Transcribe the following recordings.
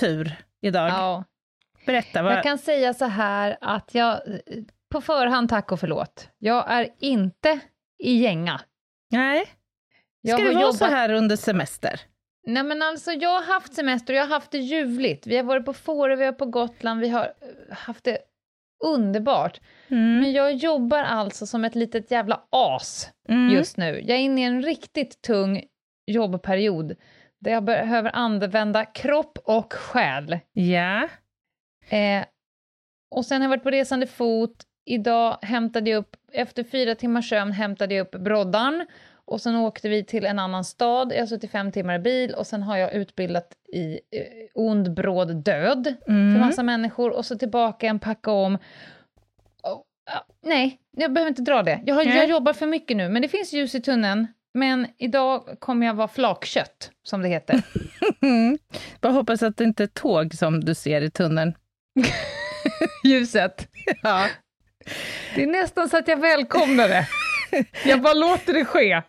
Kontur idag. Ja, Berätta. Vad... jag kan säga så här att jag, på förhand tack och förlåt, jag är inte i gänga. Nej. Ska Jag det vara jobbat- så här under semester? Nej men alltså jag har haft semester och jag har haft det ljuvligt. Vi har varit på Fårö, vi har på Gotland, vi har eh, haft det underbart. Mm. Men jag jobbar alltså som ett litet jävla as Mm. just nu. Jag är inne i en riktigt tung jobbperiod där jag behöver använda kropp och själ. Ja. Eh, och sen har jag varit på resande fot. Idag hämtade jag upp, efter fyra timmars sömn hämtade jag upp broddarn och sen åkte vi till en annan stad. Jag har suttit fem timmar i bil och sen har jag utbildat i eh, ond, bråd död Mm. för massa människor och så tillbaka en packa om. Och, ja, nej, jag behöver inte dra det. Jag, har, jag jobbar för mycket nu, men det finns ljus i tunneln. Men idag kommer jag vara flakkött, som det heter. Bara hoppas att det inte är tåg som du ser i tunneln. Ljuset. Ja. Det är nästan så att jag välkomnar det. Jag bara låter det ske.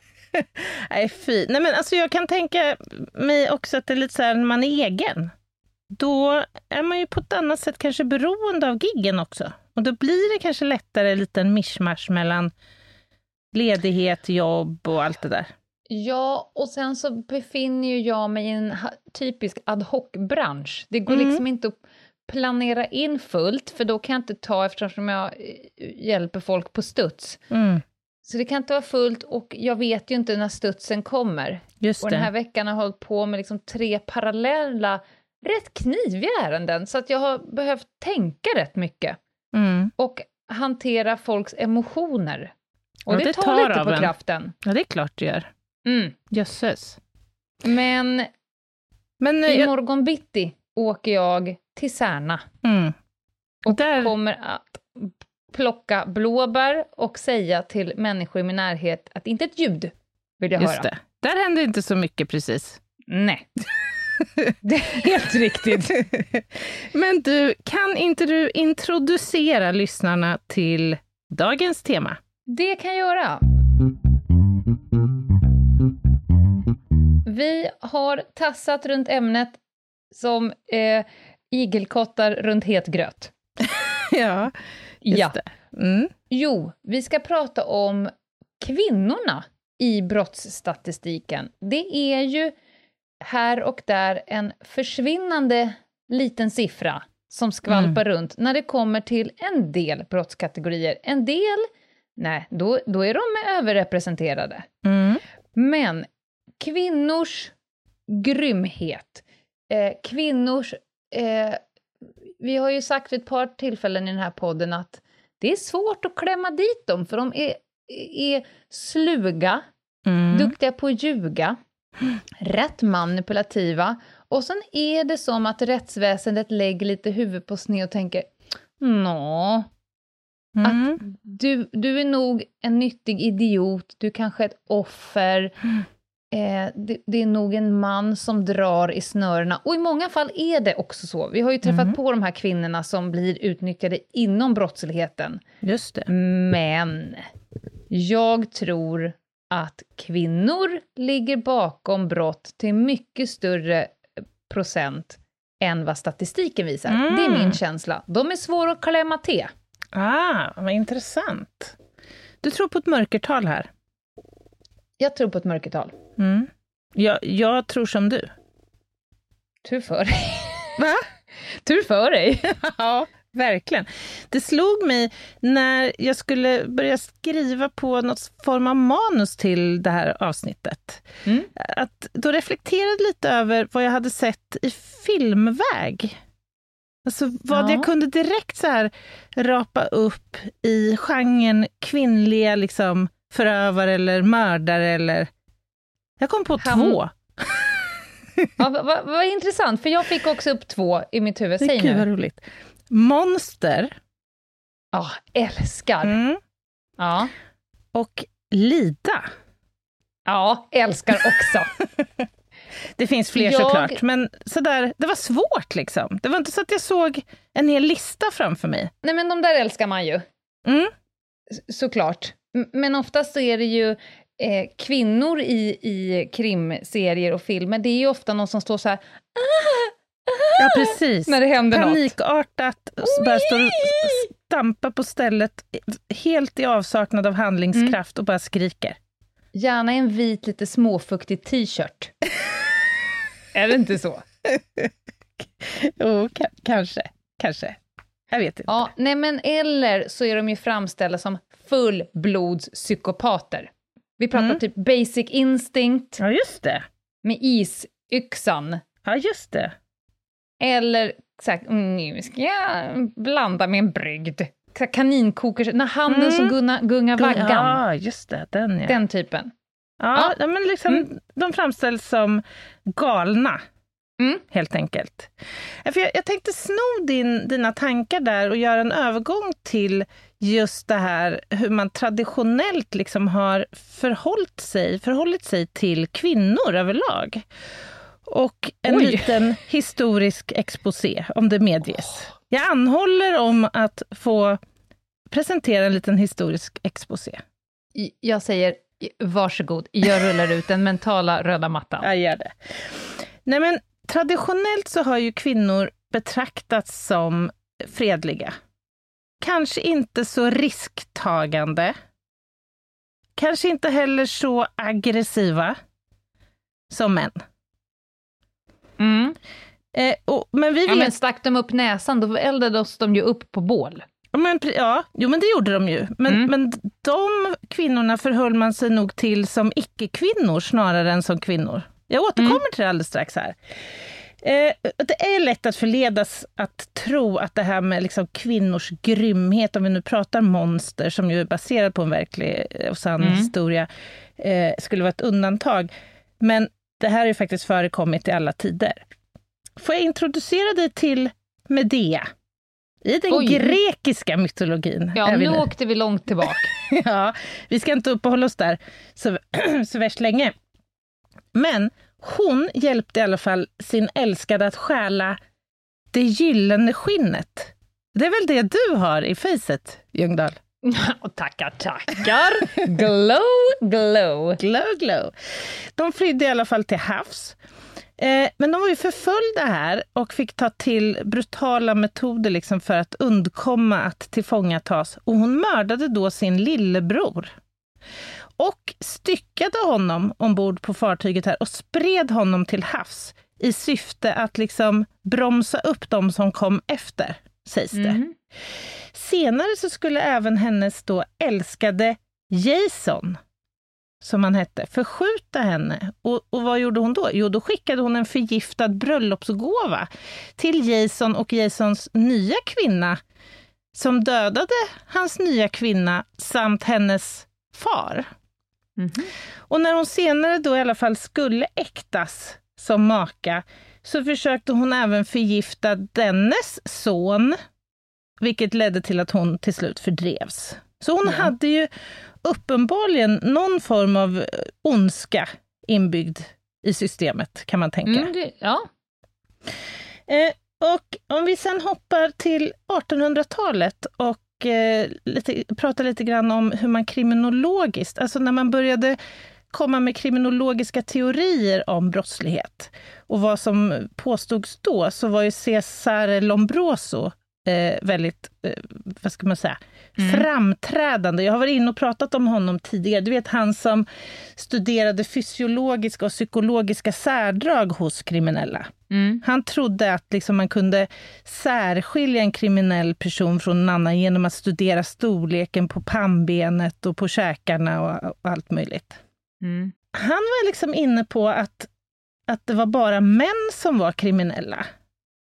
Nej, fy. Nej, men alltså jag kan tänka mig också att det är lite så här när man är egen. Då är man ju på ett annat sätt kanske beroende av giggen också. Och då blir det kanske lättare en liten mischmasch mellan ledighet, jobb och allt det där. Ja, och sen så befinner ju jag mig i en typisk ad hoc-bransch. Det går Mm. liksom inte att planera in fullt, för då kan jag inte ta eftersom jag eh, hjälper folk på studs. Mm, Så det kan inte vara fullt och jag vet ju inte när studsen kommer. just Och den här veckan har jag hållit på med liksom tre parallella, rätt kniviga ärenden, så att jag har behövt tänka rätt mycket. Mm. och hantera folks emotioner. Och Ja, det, det tar, tar lite på en. kraften. Ja, det är klart det gör. Mm. Jösses. Men Men eh, i jag, morgon bitti åker jag till Särna mm. och Där- kommer att plocka blåbär och säga till människor i min närhet att inte ett ljud vill jag just höra. det. Där hände inte så mycket precis. Nej. det är helt riktigt. Men du, kan inte du introducera lyssnarna till dagens tema? Det kan jag göra. Vi har tassat runt ämnet som eh, igelkottar runt het gröt. ja, just Ja. det. Mm. Jo, vi ska prata om kvinnorna i brottsstatistiken. Det är ju här och där en försvinnande liten siffra som skvalpar runt när det kommer till en del brottskategorier. En del, nej, då, då är de överrepresenterade. Mm. Men kvinnors grymhet, eh, kvinnors... Eh, vi har ju sagt vid ett par tillfällen i den här podden att det är svårt att klämma dit dem, för de är, är sluga, Mm. duktiga på att ljuga, rätt manipulativa, och sen är det som att rättsväsendet lägger lite huvud på sned och tänker Nå, Mm. du, du är nog en nyttig idiot, du kanske är ett offer, eh, det, det är nog en man som drar i snörena. Och i många fall är det också så. Vi har ju träffat Mm. på de här kvinnorna som blir utnyttjade inom brottsligheten. Just det. Men jag tror att kvinnor ligger bakom brott till mycket större procent än vad statistiken visar. Mm. Det är min känsla. De är svåra att klämma till. Ah, vad intressant. Du tror på ett mörkertal här? Jag tror på ett mörkertal. Mm. Jag, jag tror som du. Tur för dig. Va? Tur för dig. Ja, verkligen. Det slog mig när jag skulle börja skriva på något form av manus till det här avsnittet. Mm. Att då reflekterade lite över vad jag hade sett i filmväg. Alltså vad Ja. jag kunde direkt så här rapa upp i genren kvinnliga liksom, förövare eller mördare eller... Jag kom på Ham- två. Ja, vad, vad, vad intressant, för jag fick också upp två i mitt huvud. Säg Gud vad nu. roligt. Monster Ja, älskar. mm. Ja. och Lida. ja, älskar också. Det finns fler Jag- såklart, men sådär, det var svårt liksom. Det var inte så att jag såg en hel lista framför mig. Nej, men de där älskar man ju. Mm. Såklart. Men oftast är det ju eh, kvinnor i, i krimserier och filmer, det är ju ofta någon som står så här Ja, precis. när det händer något. Panikartat, s- bara står och stampar på stället, helt i avsaknad av handlingskraft och bara skriker. Gärna en vit, lite småfuktig t-shirt. är det inte så? Jo, ka- kanske, kanske. Jag vet inte. Ja, nej men eller så är de ju framställda som fullblodspsykopater. Vi pratar Mm. typ Basic Instinct Ja, just det. med isyxan. Ja, just det. Eller så här, "Mm, nu ska jag blanda med en brygd. Kaninkokers, när handen Mm. som gunga, gungar vaggan. Ja, just det. Den ja. Den typen. Ja, Ja. men liksom, Mm. de framställs som galna. Mm. Helt enkelt. För jag, jag tänkte sno din, dina tankar där och göra en övergång till just det här hur man traditionellt liksom har förhållit sig, förhållit sig till kvinnor överlag. Och en Oj. liten historisk exposé, om det medges. Jag anhåller om att få presentera en liten historisk exposé. Jag säger varsågod, jag rullar ut den mentala röda mattan. Jag gör det. Nej, men traditionellt så har ju kvinnor betraktats som fredliga. Kanske inte så risktagande. Kanske inte heller så aggressiva som män. Mm. Eh, och, men vi vet... Ja, men stack de upp näsan, då eldades de ju upp på bål. Men, ja, jo men det gjorde de ju. Men, Mm. men de kvinnorna förhöll man sig nog till som icke-kvinnor snarare än som kvinnor. Jag återkommer Mm. till det alldeles strax här. Eh, det är lätt att förledas att tro att det här med liksom kvinnors grymhet, om vi nu pratar monster, som ju är baserad på en verklig eh, och sann Mm. historia, eh, skulle vara ett undantag. Men det här har ju faktiskt förekommit i alla tider. Får jag introducera dig till Medea? I den Oj. grekiska mytologin Ja, är vi nu nu. åkte vi långt tillbaka. Ja, vi ska inte uppehålla oss där så, så värst länge. Men hon hjälpte i alla fall sin älskade att stjäla det gyllene skinnet. Det är väl det du har i facet, Ljungdahl? Och tackar, tackar. Glow, glow. Glow, glow. De flydde i alla fall till havs. Eh, men de var ju förföljda här och fick ta till brutala metoder liksom för att undkomma att tillfångatas. Och hon mördade då sin lillebror. Och styckade honom ombord på fartyget här och spred honom till havs i syfte att liksom bromsa upp de som kom efter, sägs det. Mm. Senare så skulle även hennes då älskade Jason, som han hette, förskjuta henne. Och, och vad gjorde hon då? Jo, då skickade hon en förgiftad bröllopsgåva till Jason och Jasons nya kvinna, som dödade hans nya kvinna samt hennes far. Mhm. Och när hon senare då i alla fall skulle äktas som maka, så försökte hon även förgifta dennes son, vilket ledde till att hon till slut fördrevs. Så hon Ja. hade ju uppenbarligen någon form av ondska inbyggd i systemet, kan man tänka. Mm, det, ja. Eh, och om vi sen hoppar till 1800-talet och eh, lite, pratar lite grann om hur man kriminologiskt, alltså när man började komma med kriminologiska teorier om brottslighet. Och vad som påstods då, så var ju Cesare Lombroso eh, väldigt, eh, vad ska man säga, Mm. framträdande. Jag har varit inne och pratat om honom tidigare. Du vet han som studerade fysiologiska och psykologiska särdrag hos kriminella. Mm. Han trodde att liksom man kunde särskilja en kriminell person från en annan genom att studera storleken på pannbenet och på käkarna och, och allt möjligt. Mm. Han var liksom inne på att, att det var bara män som var kriminella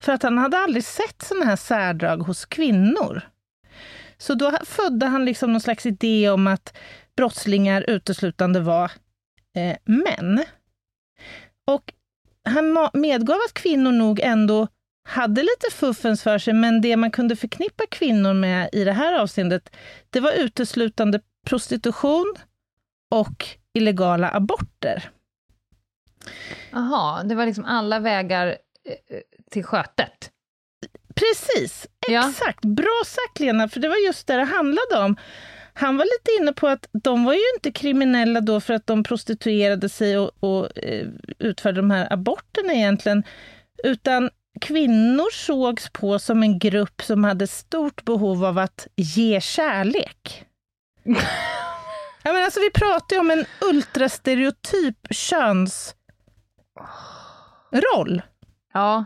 för att han hade aldrig sett sådana här särdrag hos kvinnor. Så då födde han liksom någon slags idé om att brottslingar uteslutande var eh, män. Och han medgav att kvinnor nog ändå hade lite fuffens för sig, men det man kunde förknippa kvinnor med i det här avseendet, det var uteslutande prostitution och illegala aborter. Jaha, det var liksom alla vägar eh, eh, till skötet? Precis, exakt. Ja. Bra sagt Lena, för det var just det det handlade om. Han var lite inne på att de var ju inte kriminella då för att de prostituerade sig och, och eh, utförde de här aborterna egentligen, utan kvinnor sågs på som en grupp som hade stort behov av att ge kärlek. ja, men alltså, vi pratar ju om en ultrastereotyp könsroll. Ja.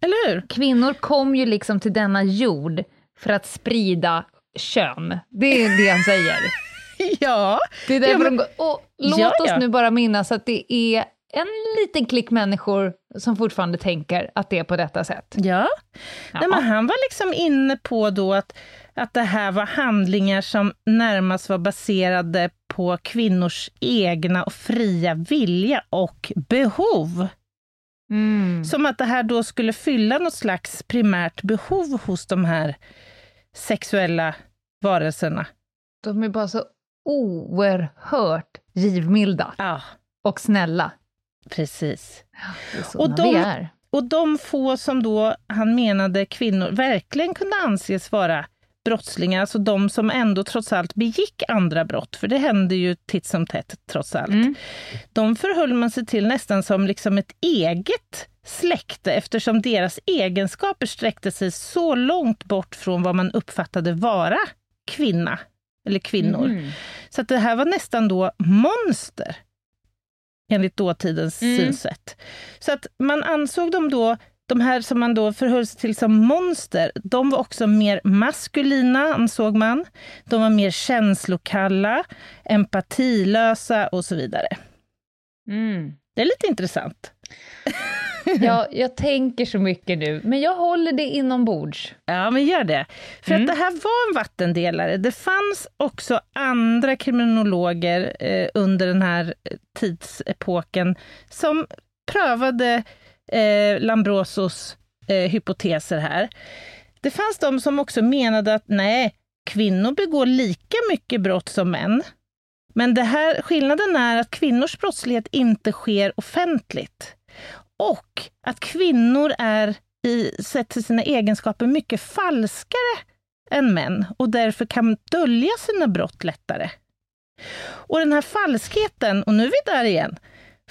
Eller hur? Kvinnor kom ju liksom till denna jord för att sprida kön. Det är det han säger. ja. Det är därför ja, men... de och låt ja, oss nu bara minnas att det är en liten klick människor som fortfarande tänker att det är på detta sätt. Ja, Nej, men han var liksom inne på då att, att det här var handlingar som närmast var baserade på kvinnors egna och fria vilja och behov. Mm. Som att det här då skulle fylla något slags primärt behov hos de här sexuella varelserna. De är bara så oerhört givmilda ja. och snälla. Precis. Ja, och, de, och de få som då han menade kvinnor verkligen kunde anses vara brottslingar, alltså de som ändå trots allt begick andra brott, för det hände ju titt som tätt trots allt. Mm. De förhöll man sig till nästan som liksom ett eget släkte eftersom deras egenskaper sträckte sig så långt bort från vad man uppfattade vara kvinna eller kvinnor. Mm. Så att det här var nästan då monster enligt dåtidens mm. synsätt. Så att man ansåg dem då, de här som man då förhöll sig till som monster, de var också mer maskulina, ansåg man. De var mer känslokalla, empatilösa och så vidare. Mm. Det är lite intressant. ja, jag tänker så mycket nu, men jag håller det inombords. Ja, men gör det. För mm. att det här var en vattendelare. Det fanns också andra kriminologer eh, under den här tidsepoken som prövade eh, Lambrosos eh, hypoteser här. Det fanns de som också menade att nej, kvinnor begår lika mycket brott som män. Men det här, skillnaden är att kvinnors brottslighet inte sker offentligt. Och att kvinnor är, i, sett till sina egenskaper, mycket falskare än män och därför kan dölja sina brott lättare. Och den här falskheten, och nu är vi där igen,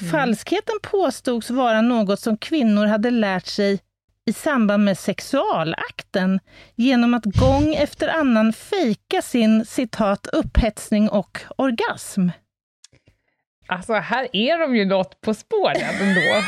mm. falskheten påstods vara något som kvinnor hade lärt sig i samband med sexualakten genom att gång efter annan fejka sin citat upphetsning och orgasm. Alltså, här är de ju något på spåren ändå.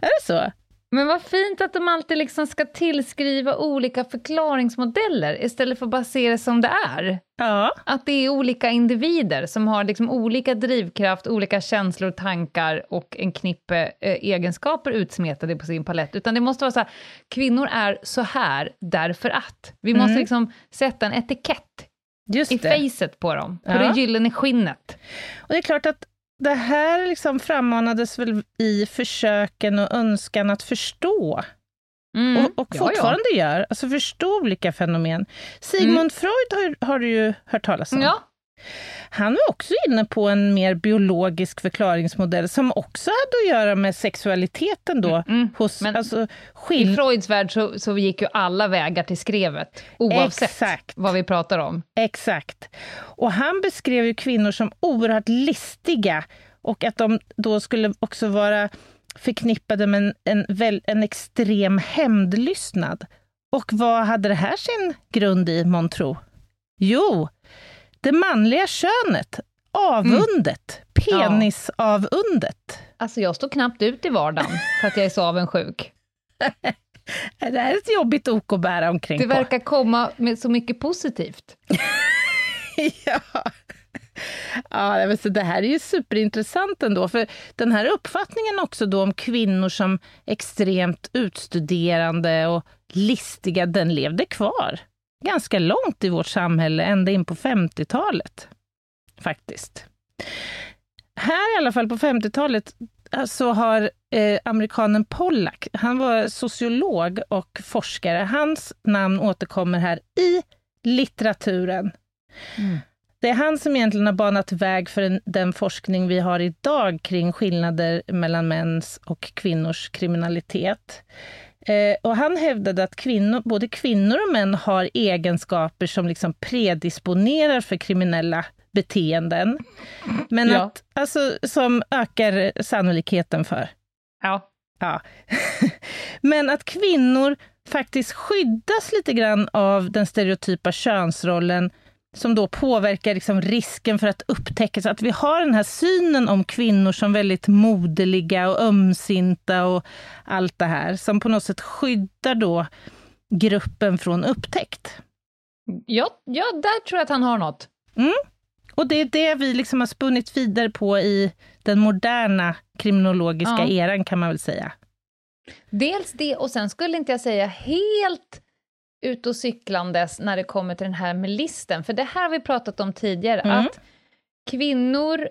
är det så? Men vad fint att de alltid liksom ska tillskriva olika förklaringsmodeller istället för att bara se det som det är. Ja. Att det är olika individer som har liksom olika drivkraft, olika känslor, tankar och en knippe eh, egenskaper utsmetade på sin palett. Utan det måste vara så här, kvinnor är så här därför att. Vi måste mm. liksom sätta en etikett Just i det. facet på dem, på ja. det gyllene skinnet. Och det är klart att det här liksom frammanades väl i försöken och önskan att förstå Mm. Och, och, fortfarande ja, ja. gör, alltså förstå olika fenomen. Sigmund mm. Freud har, har, du ju hört talas om. Ja. Han var också inne på en mer biologisk förklaringsmodell som också hade att göra med sexualiteten då. Mm, mm. hos, Men alltså, I Freuds värld så, så gick ju alla vägar till skrevet, oavsett Exakt. vad vi pratar om. Exakt. Och han beskrev ju kvinnor som oerhört listiga och att de då skulle också vara förknippade med en, en, en extrem hämndlystnad. Och vad hade det här sin grund i, månntro? Jo, det manliga könet, avundet, mm. penisavundet. Alltså jag står knappt ut i vardagen för att jag är så avundsjuk. det här är ett jobbigt ok att bära omkring Det verkar komma med så mycket positivt. ja. Ja, men så det här är ju superintressant ändå, för den här uppfattningen också då om kvinnor som extremt utstuderande och listiga, den levde kvar ganska långt i vårt samhälle, ända in på 50-talet. Faktiskt. Här i alla fall på 50-talet så har eh, amerikanen Pollack, han var sociolog och forskare, hans namn återkommer här i litteraturen. Mm. Det är han som egentligen har banat väg för den, den, forskning vi har idag kring skillnader mellan mäns och kvinnors kriminalitet. Eh, och han hävdade att kvinnor, både kvinnor och män har egenskaper som liksom predisponerar för kriminella beteenden, men ja. att, alltså, som ökar sannolikheten för. Ja. ja. men att kvinnor faktiskt skyddas lite grann av den stereotypa könsrollen som då påverkar liksom risken för att upptäckas. Att vi har den här synen om kvinnor som väldigt moderliga och ömsinta och allt det här, som på något sätt skyddar då gruppen från upptäckt. Ja, ja där tror jag att han har något. Mm. Och det är det vi liksom har spunnit vidare på i den moderna kriminologiska ja. eran, kan man väl säga. Dels det, och sen skulle inte jag säga helt ut och cyklandes när det kommer till den här med listen, för det här har vi pratat om tidigare, mm. att kvinnor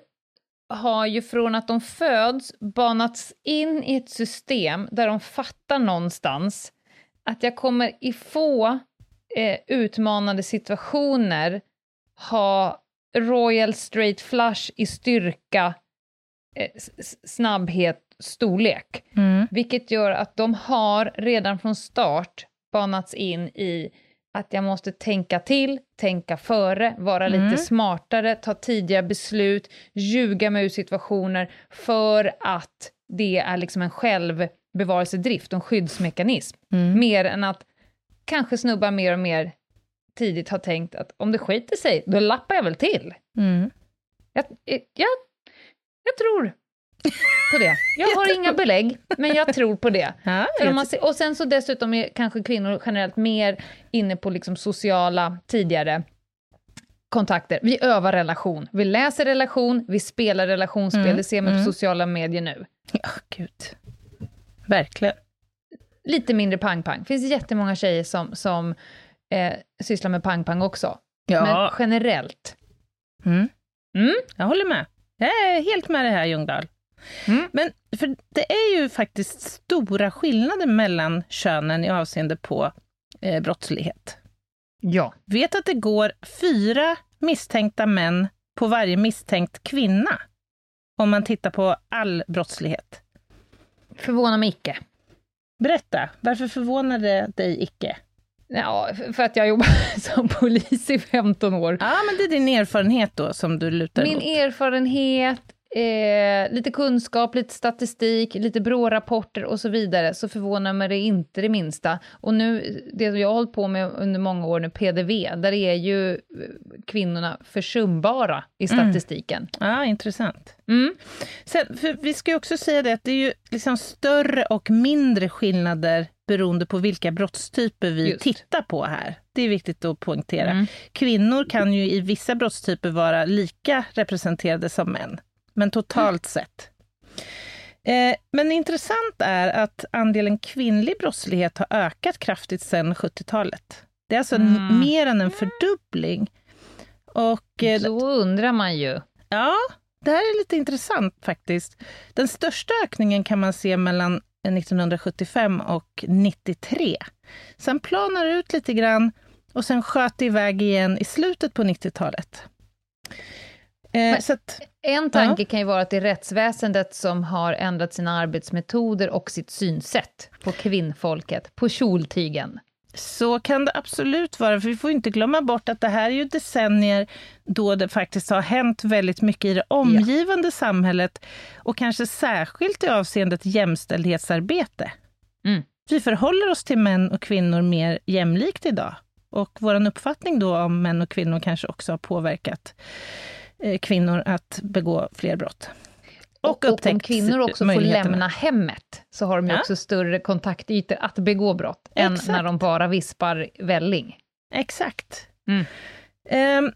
har ju från att de föds banats in i ett system där de fattar någonstans att jag kommer i få eh, utmanande situationer ha Royal Straight Flush i styrka, eh, snabbhet, storlek. Mm. Vilket gör att de har redan från start banats in i att jag måste tänka till, tänka före, vara mm. lite smartare, ta tidiga beslut, ljuga mig ur situationer för att det är liksom en självbevarelsedrift, en skyddsmekanism. Mm. Mer än att kanske snubba mer och mer tidigt har tänkt att om det skiter sig, då lappar jag väl till. Mm. Jag, jag, jag tror på det. Jag har inga belägg, men jag tror på det. Ja, För man ser, och sen så dessutom är kanske kvinnor generellt mer inne på liksom sociala, tidigare kontakter. Vi övar relation, vi läser relation, vi spelar relationsspel, mm, det ser man mm. på sociala medier nu. Ja, gud. Verkligen. Lite mindre pang-pang. Det finns jättemånga tjejer som, som eh, sysslar med pang-pang också. Ja. Men generellt. Mm. Mm. Jag håller med. Jag är helt med det här, Ljungdahl. Mm. Men för det är ju faktiskt stora skillnader mellan könen i avseende på eh, brottslighet. Ja. Vet att det går fyra misstänkta män på varje misstänkt kvinna, om man tittar på all brottslighet. Förvånar mig icke. Berätta, varför förvånar det dig icke? Ja, för att jag jobbar som polis i 15 år. Ja, men det är din erfarenhet då som du lutar Min mot. erfarenhet, eh, lite kunskap, lite statistik, lite BRÅ-rapporter och så vidare, så förvånar mig det inte det minsta. Och nu, det jag har hållit på med under många år nu, PDV, där är ju eh, kvinnorna försumbara i mm. statistiken. Mm. Ja, intressant. Mm. Sen, vi ska ju också säga det att det är ju liksom större och mindre skillnader beroende på vilka brottstyper vi Just. tittar på här. Det är viktigt att poängtera. Mm. Kvinnor kan ju i vissa brottstyper vara lika representerade som män men totalt sett. Eh, men intressant är att andelen kvinnlig brottslighet har ökat kraftigt sedan 70-talet. Det är alltså mm. mer än en fördubbling. Och, eh, Så undrar man ju. Ja, det här är lite intressant faktiskt. Den största ökningen kan man se mellan 1975 och 93. Sen planar det ut lite grann och sen sköt det iväg igen i slutet på 90-talet. Eh, att, en tanke kan ju vara att det är rättsväsendet som har ändrat sina arbetsmetoder och sitt synsätt på kvinnfolket, på kjoltygen. Så kan det absolut vara, för vi får inte glömma bort att det här är ju decennier då det faktiskt har hänt väldigt mycket i det omgivande ja. samhället och kanske särskilt i avseendet jämställdhetsarbete. Mm. Vi förhåller oss till män och kvinnor mer jämlikt idag och vår uppfattning då om män och kvinnor kanske också har påverkat kvinnor att begå fler brott. Och, och om kvinnor också får lämna hemmet, så har de ju ja. också större kontaktytor att begå brott, Exakt. än när de bara vispar välling. Exakt. Mm. Um,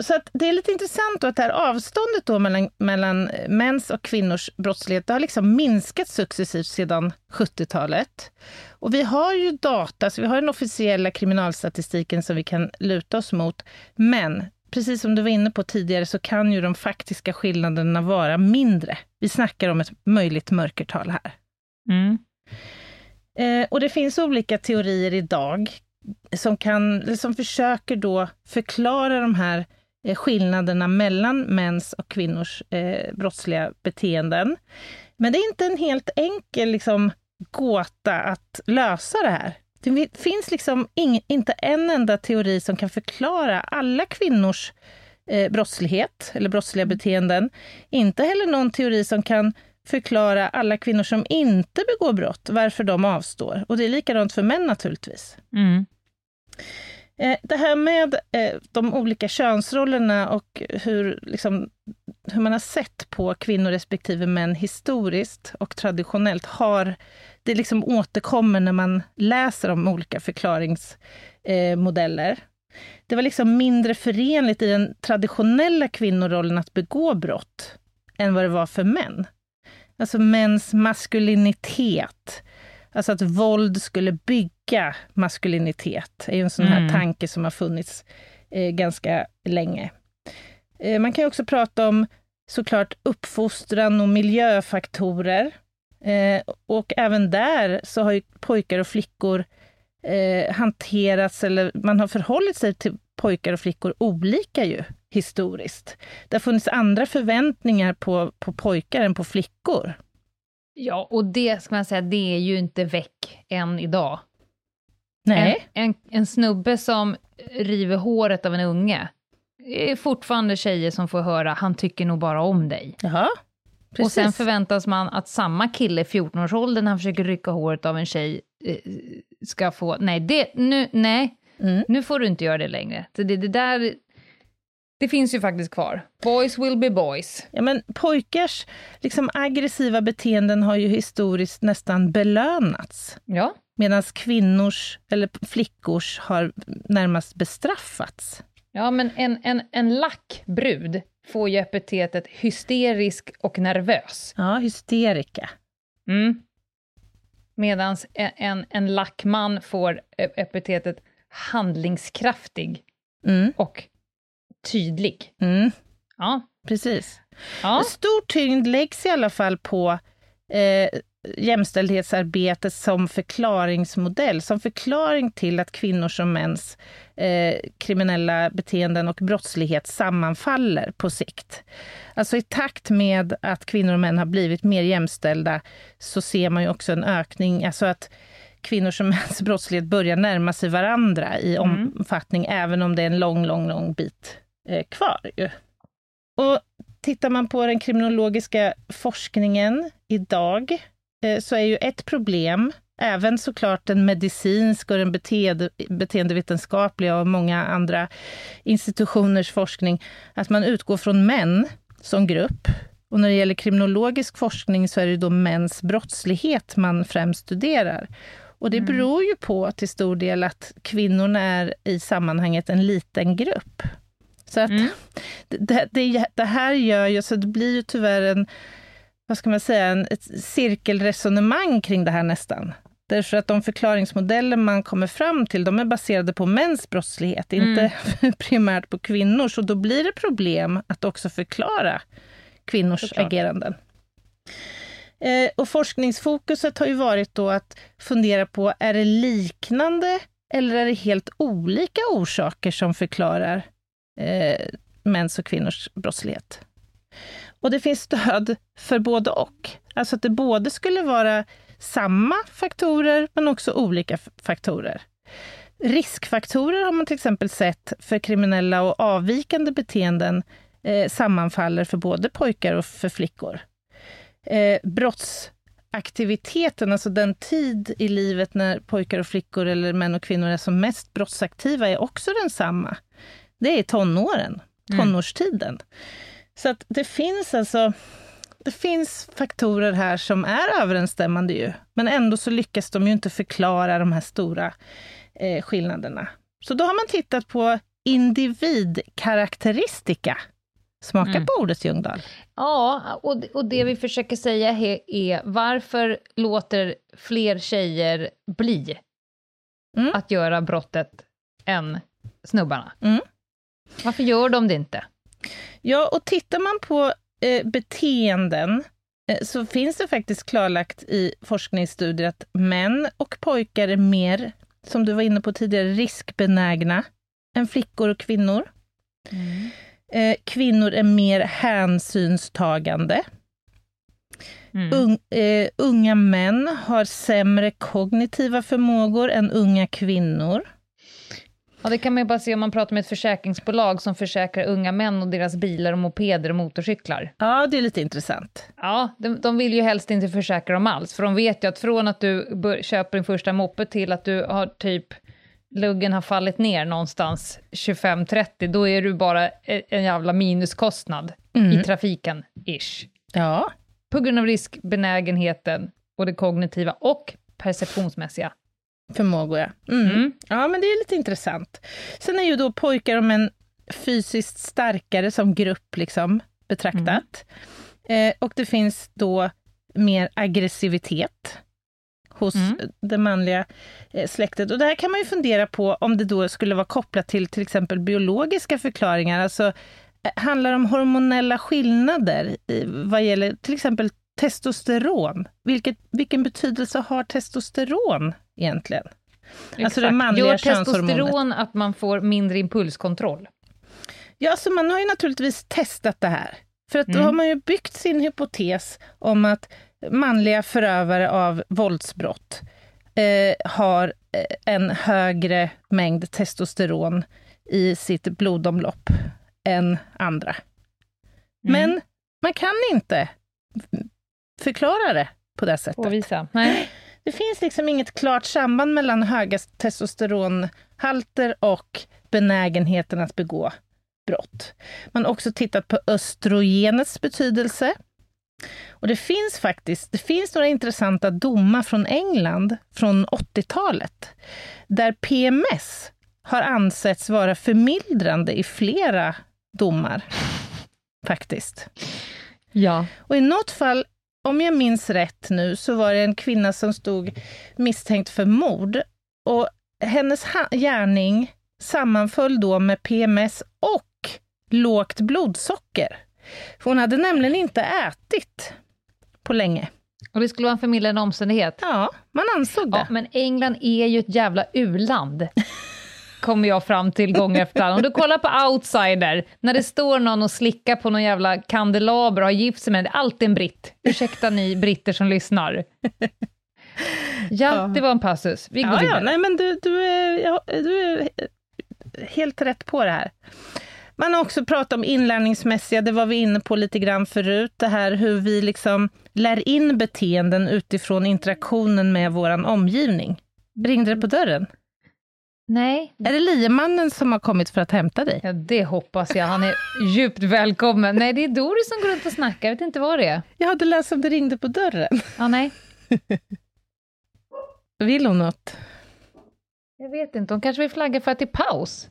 så det är lite intressant då att det här avståndet då mellan, mellan mäns och kvinnors brottslighet, det har liksom minskat successivt sedan 70-talet. Och vi har ju data, så vi har den officiella kriminalstatistiken som vi kan luta oss mot. Men precis som du var inne på tidigare så kan ju de faktiska skillnaderna vara mindre. Vi snackar om ett möjligt mörkertal här. Mm. Eh, och det finns olika teorier idag som, kan, som försöker då förklara de här eh, skillnaderna mellan mäns och kvinnors eh, brottsliga beteenden. Men det är inte en helt enkel liksom, gåta att lösa det här. Det finns liksom ing, inte en enda teori som kan förklara alla kvinnors eh, brottslighet eller brottsliga beteenden. Inte heller någon teori som kan förklara alla kvinnor som inte begår brott, varför de avstår. Och det är likadant för män naturligtvis. Mm. Eh, det här med eh, de olika könsrollerna och hur, liksom, hur man har sett på kvinnor respektive män historiskt och traditionellt har det liksom återkommer när man läser om olika förklaringsmodeller. Det var liksom mindre förenligt i den traditionella kvinnorollen att begå brott än vad det var för män. Alltså mäns maskulinitet, alltså att våld skulle bygga maskulinitet, är ju en sån här mm. tanke som har funnits eh, ganska länge. Eh, man kan också prata om såklart uppfostran och miljöfaktorer. Eh, och även där så har ju pojkar och flickor eh, hanterats, eller man har förhållit sig till pojkar och flickor olika ju historiskt. Det har funnits andra förväntningar på, på pojkar än på flickor. Ja, och det ska man säga, det är ju inte väck än idag. Nej. En, en, en snubbe som river håret av en unge, är fortfarande tjejer som får höra, han tycker nog bara om dig. Jaha. Precis. Och sen förväntas man att samma kille i 14-årsåldern, när han försöker rycka håret av en tjej, eh, ska få, nej, det, nu, nej, mm. nu får du inte göra det längre. Så det, det där, det finns ju faktiskt kvar. Boys will be boys. Ja, men pojkars liksom, aggressiva beteenden har ju historiskt nästan belönats. Ja. Medan kvinnors, eller flickors, har närmast bestraffats. Ja, men en, en, en lack brud får ju epitetet hysterisk och nervös. Ja, hysterika. Mm. Medan en, en, lackman får epitetet handlingskraftig mm. och tydlig. Mm. Ja. Precis. Ja. Stor tyngd läggs i alla fall på eh, jämställdhetsarbetet som förklaringsmodell, som förklaring till att kvinnors och mäns eh, kriminella beteenden och brottslighet sammanfaller på sikt. Alltså i takt med att kvinnor och män har blivit mer jämställda så ser man ju också en ökning, alltså att kvinnors och mäns brottslighet börjar närma sig varandra i mm. omfattning, även om det är en lång, lång, lång bit eh, kvar. Ju. Och tittar man på den kriminologiska forskningen idag så är ju ett problem, även såklart den medicinska och den beteende, beteendevetenskapliga och många andra institutioners forskning, att man utgår från män som grupp. Och när det gäller kriminologisk forskning så är det då mäns brottslighet man främst studerar. Och det mm. beror ju på till stor del att kvinnorna är i sammanhanget en liten grupp. Så att mm. det, det, det, här gör ju, så det blir ju tyvärr en vad ska man säga, en, ett cirkelresonemang kring det här nästan. Därför att de förklaringsmodeller man kommer fram till, de är baserade på mäns brottslighet, mm. inte primärt på kvinnors. Och då blir det problem att också förklara kvinnors Såklart. ageranden. Eh, och forskningsfokuset har ju varit då att fundera på, är det liknande eller är det helt olika orsaker som förklarar eh, mäns och kvinnors brottslighet? Och det finns stöd för både och. Alltså att det både skulle vara samma faktorer, men också olika faktorer. Riskfaktorer har man till exempel sett för kriminella och avvikande beteenden eh, sammanfaller för både pojkar och för flickor. Eh, brottsaktiviteten, alltså den tid i livet när pojkar och flickor eller män och kvinnor är som mest brottsaktiva, är också densamma. Det är tonåren, mm. tonårstiden. Mm. Så att det finns alltså det finns faktorer här som är överensstämmande ju, men ändå så lyckas de ju inte förklara de här stora eh, skillnaderna. Så då har man tittat på individkaraktäristika. Smaka Mm. på ordet Ljungdahl. Ja, och, och det vi försöker säga är varför låter fler tjejer bli Mm. att göra brottet än snubbarna? Mm. Varför gör de det inte? Ja, och tittar man på eh, beteenden eh, så finns det faktiskt klarlagt i forskningsstudier att män och pojkar är mer, som du var inne på tidigare, riskbenägna än flickor och kvinnor. Eh, kvinnor är mer hänsynstagande. Mm. Un, eh, unga män har sämre kognitiva förmågor än unga kvinnor. Ja, det kan man ju bara se om man pratar med ett försäkringsbolag som försäkrar unga män och deras bilar och mopeder och motorcyklar. Ja, det är lite intressant. Ja, de, de vill ju helst inte försäkra dem alls, för de vet ju att från att du bör, köper din första moppe till att du har typ luggen har fallit ner någonstans 25-30, då är du bara e- en jävla minuskostnad Mm. i trafiken, ish. Ja, På grund av riskbenägenheten och det kognitiva och perceptionsmässiga. Förmågor ja. Mm. Mm. Ja, men det är lite intressant. Sen är ju då pojkar och män fysiskt starkare som grupp liksom betraktat. Eh, och det finns då mer aggressivitet hos Mm. det manliga eh, släktet. Och det här kan man ju fundera på om det då skulle vara kopplat till till exempel biologiska förklaringar. Alltså, eh, handlar det om hormonella skillnader i, vad gäller till exempel testosteron? Vilket, vilken betydelse har testosteron egentligen? Alltså det manliga Gör testosteron att man får mindre impulskontroll? Ja, så man har ju naturligtvis testat det här. För att då Mm. har man ju byggt sin hypotes om att manliga förövare av våldsbrott eh, har eh, en högre mängd testosteron i sitt blodomlopp än andra. Mm. Men man kan inte förklara det på det sättet. Påvisa? Nej. Det finns liksom inget klart samband mellan höga testosteronhalter och benägenheten att begå brott. Man har också tittat på östrogenets betydelse. Och det finns faktiskt det finns några intressanta domar från England från 80-talet, där PMS har ansetts vara förmildrande i flera domar. Faktiskt. Ja. Och i något fall, om jag minns rätt nu, så var det en kvinna som stod misstänkt för mord. Och hennes gärning sammanföll då med PMS och lågt blodsocker. För hon hade nämligen inte ätit på länge. Och det skulle vara en förmildrande omständighet? Ja, man ansåg det. Ja, men England är ju ett jävla u-land. Kommer jag fram till gång efter annan. Om du kollar på Outsider, när det står någon och slickar på någon jävla kandelaber och har gift sig med det är alltid en britt. Ursäkta ni britter som lyssnar. Ja, det var en passus. Vi går Ja, ja, vidare. nej, men du, du, är, ja, du är helt rätt på det här. Man har också pratat om inlärningsmässiga, det var vi inne på lite grann förut, det här hur vi liksom lär in beteenden utifrån interaktionen med vår omgivning. Ringde det på dörren? Nej, Är det liemannen som har kommit för att hämta dig? ja, det hoppas jag. Han är djupt välkommen. Nej, det är Doris som går runt och snackar. Jag vet inte vad det är. Jag hade läst om det ringde på dörren. Ja, nej. Vill hon något? Jag vet inte. Hon kanske vill flagga för att det är paus.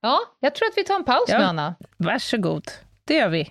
Ja, jag tror att vi tar en paus Ja. nu, Anna. Varsågod. Det gör vi.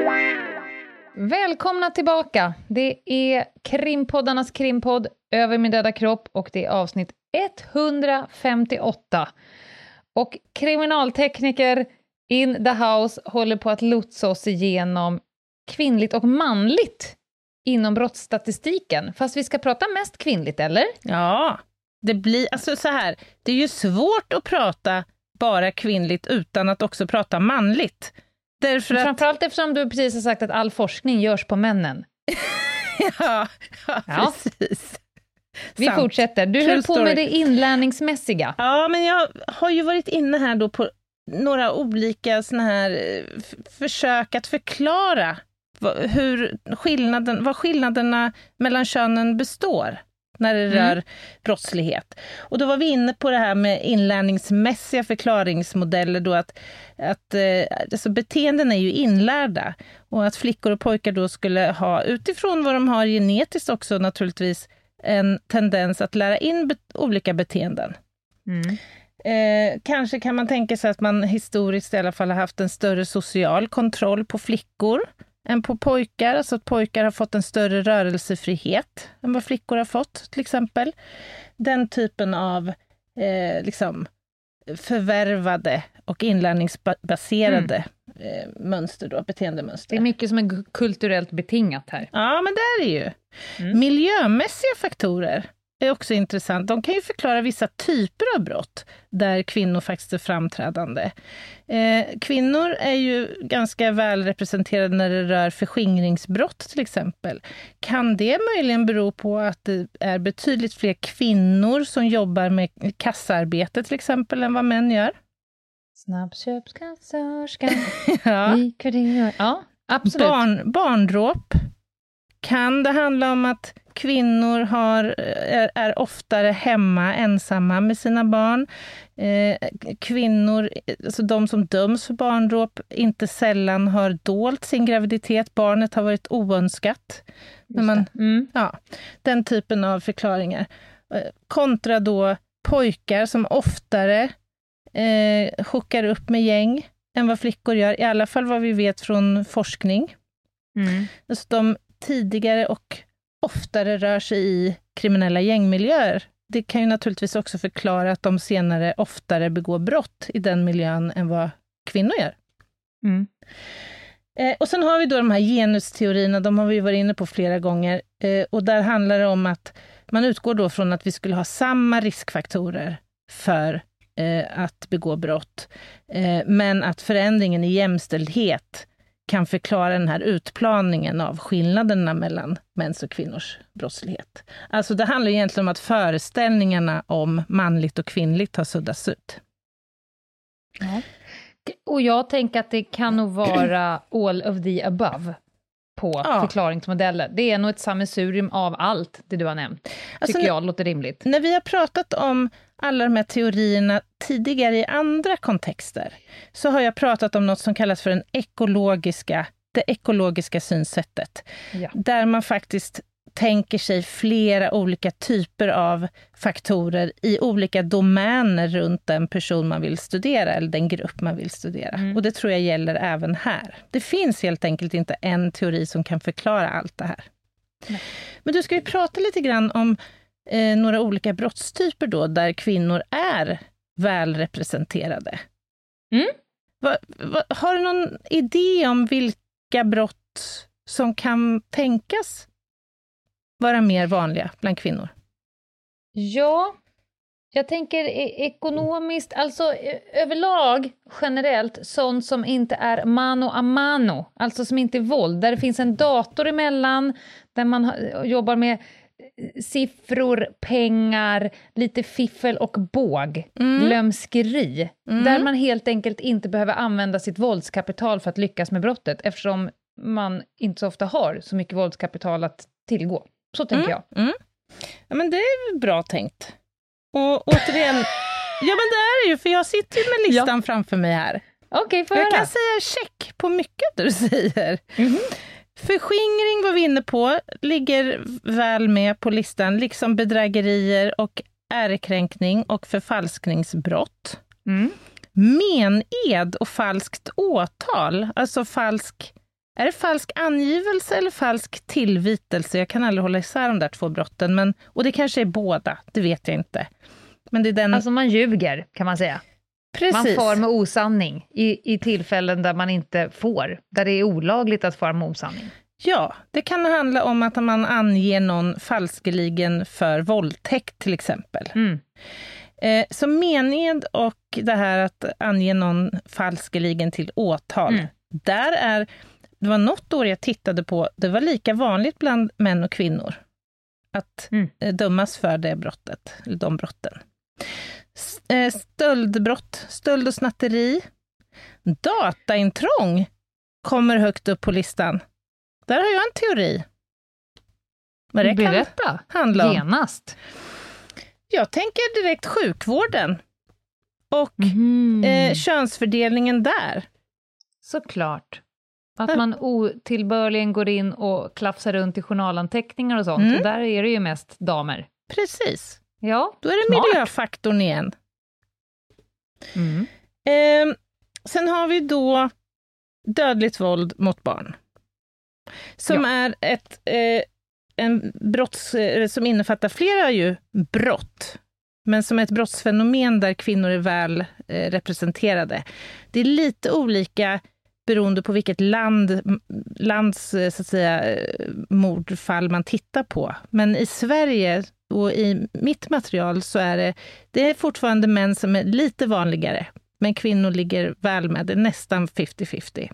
Välkomna tillbaka! Det är krimpoddarnas krimpodd Över min döda kropp och det är avsnitt 158. Och kriminaltekniker in the house håller på att lotsa oss igenom kvinnligt och manligt inom brottsstatistiken. Fast vi ska prata mest kvinnligt, eller? Ja, det blir, alltså så här, det är ju svårt att prata bara kvinnligt utan att också prata manligt. Därför att, Framförallt eftersom du precis har sagt att all forskning görs på männen. ja, ja, Ja. precis. Vi Sant. fortsätter. Du True höll på story. med det inlärningsmässiga. Ja, men jag har ju varit inne här då på några olika såna här eh, försök att förklara hur skillnaden, vad skillnaderna mellan könen består när det Mm. rör brottslighet. Och då var vi inne på det här med inlärningsmässiga förklaringsmodeller då att, att eh, alltså beteenden är ju inlärda och att flickor och pojkar då skulle ha, utifrån vad de har genetiskt också naturligtvis, en tendens att lära in bet- olika beteenden. Mm. Eh, kanske kan man tänka sig att man historiskt i alla fall har haft en större social kontroll på flickor än på pojkar, alltså att pojkar har fått en större rörelsefrihet än vad flickor har fått, till exempel. Den typen av eh, liksom förvärvade och inlärningsbaserade eh, mönster, då, beteendemönster. Det är mycket som är kulturellt betingat här. Ja, men det är det ju. Mm. Miljömässiga faktorer är också intressant. De kan ju förklara vissa typer av brott där kvinnor faktiskt är framträdande. Eh, kvinnor är ju ganska väl representerade när det rör förskingringsbrott till exempel. Kan det möjligen bero på att det är betydligt fler kvinnor som jobbar med kassaarbete till exempel än vad män gör? Snabbköpskassörskan, Ja. Ja, absolut. Barn, barndråp. Kan det handla om att kvinnor har, är, är oftare hemma ensamma med sina barn? Eh, kvinnor, alltså de som döms för barndråp, inte sällan har dolt sin graviditet. Barnet har varit oönskat. Men man, Mm. ja, den typen av förklaringar. Eh, kontra då pojkar som oftare eh, hookar upp med gäng än vad flickor gör, i alla fall vad vi vet från forskning. Mm. Alltså de tidigare och oftare rör sig i kriminella gängmiljöer. Det kan ju naturligtvis också förklara att de senare oftare begår brott i den miljön än vad kvinnor gör. Mm. Eh, och sen har vi då de här genusteorierna, de har vi varit inne på flera gånger. Eh, och där handlar det om att man utgår då från att vi skulle ha samma riskfaktorer för eh, att begå brott, men att förändringen i jämställdhet kan förklara den här utplaningen av skillnaderna mellan mäns och kvinnors brottslighet. Alltså det handlar egentligen om att föreställningarna om manligt och kvinnligt har suddats ut. Och jag tänker att det kan nog vara all of the above på Ja. förklaringsmodeller. Det är nog ett sammelsurium av allt det du har nämnt. Alltså, Tycker jag låter rimligt. När vi har pratat om alla de här teorierna tidigare i andra kontexter, så har jag pratat om något som kallas för den ekologiska, det ekologiska synsättet. Ja. Där man faktiskt tänker sig flera olika typer av faktorer i olika domäner runt den person man vill studera, eller den grupp man vill studera. Mm. Och det tror jag gäller även här. Det finns helt enkelt inte en teori som kan förklara allt det här. Nej. Men du, ska vi prata lite grann om eh, några olika brottstyper då, där kvinnor är väl representerade. Mm. Va, va, har du någon idé om vilka brott som kan tänkas vara mer vanliga bland kvinnor? Ja, jag tänker e- ekonomiskt, alltså eh, överlag generellt, sånt som inte är mano a mano, alltså som inte är våld, där det finns en dator emellan, där man jobbar med siffror, pengar, lite fiffel och båg, Mm. lömskeri, Mm. där man helt enkelt inte behöver använda sitt våldskapital för att lyckas med brottet, eftersom man inte så ofta har så mycket våldskapital att tillgå. Så tänker jag. Mm. Ja, men det är bra tänkt. Och återigen, ja men det är det ju, för jag sitter ju med listan framför mig här. Okej, får Jag höra. kan säga check på mycket du säger. Mhm. Förskingring var vi inne på, ligger väl med på listan, liksom bedrägerier och ärekränkning och förfalskningsbrott. Mm. Mened och falskt åtal, alltså falsk... Är det falsk angivelse eller falsk tillvitelse? Jag kan aldrig hålla isär de där två brotten. Men, och det kanske är båda, det vet jag inte. Men det är den... Alltså man ljuger, kan man säga. Man precis. far med osanning i, i tillfällen där man inte får, där det är olagligt att fara med osanning. Ja, det kan handla om att man anger någon falskeligen för våldtäkt till exempel. Mm. Eh, så mened och det här att ange någon falskeligen till åtal, Mm. där är, det var något år jag tittade på, det var lika vanligt bland män och kvinnor att Mm. eh, dömas för det brottet, eller de brotten. Eh, Stöldbrott, stöld och snatteri. Dataintrång kommer högt upp på listan. Där har jag en teori. Vad det kan Berätta, handla om. genast. Jag tänker direkt sjukvården och Mhm. eh, könsfördelningen där. Såklart. Att man otillbörligen går in och klafsar runt i journalanteckningar och sånt. Mm. Och där är det ju mest damer. Precis. Ja. Då är det Smart. miljöfaktorn igen. Mm. Eh, sen har vi då dödligt våld mot barn. Som är ett eh, en brotts, eh, som innefattar flera ju brott, men som är ett brottsfenomen där kvinnor är väl eh, representerade. Det är lite olika beroende på vilket land, lands eh, så att säga, eh, mordfall man tittar på. Men i Sverige och i mitt material så är det, det är fortfarande män som är lite vanligare, men kvinnor ligger väl med, det är nästan 50-50.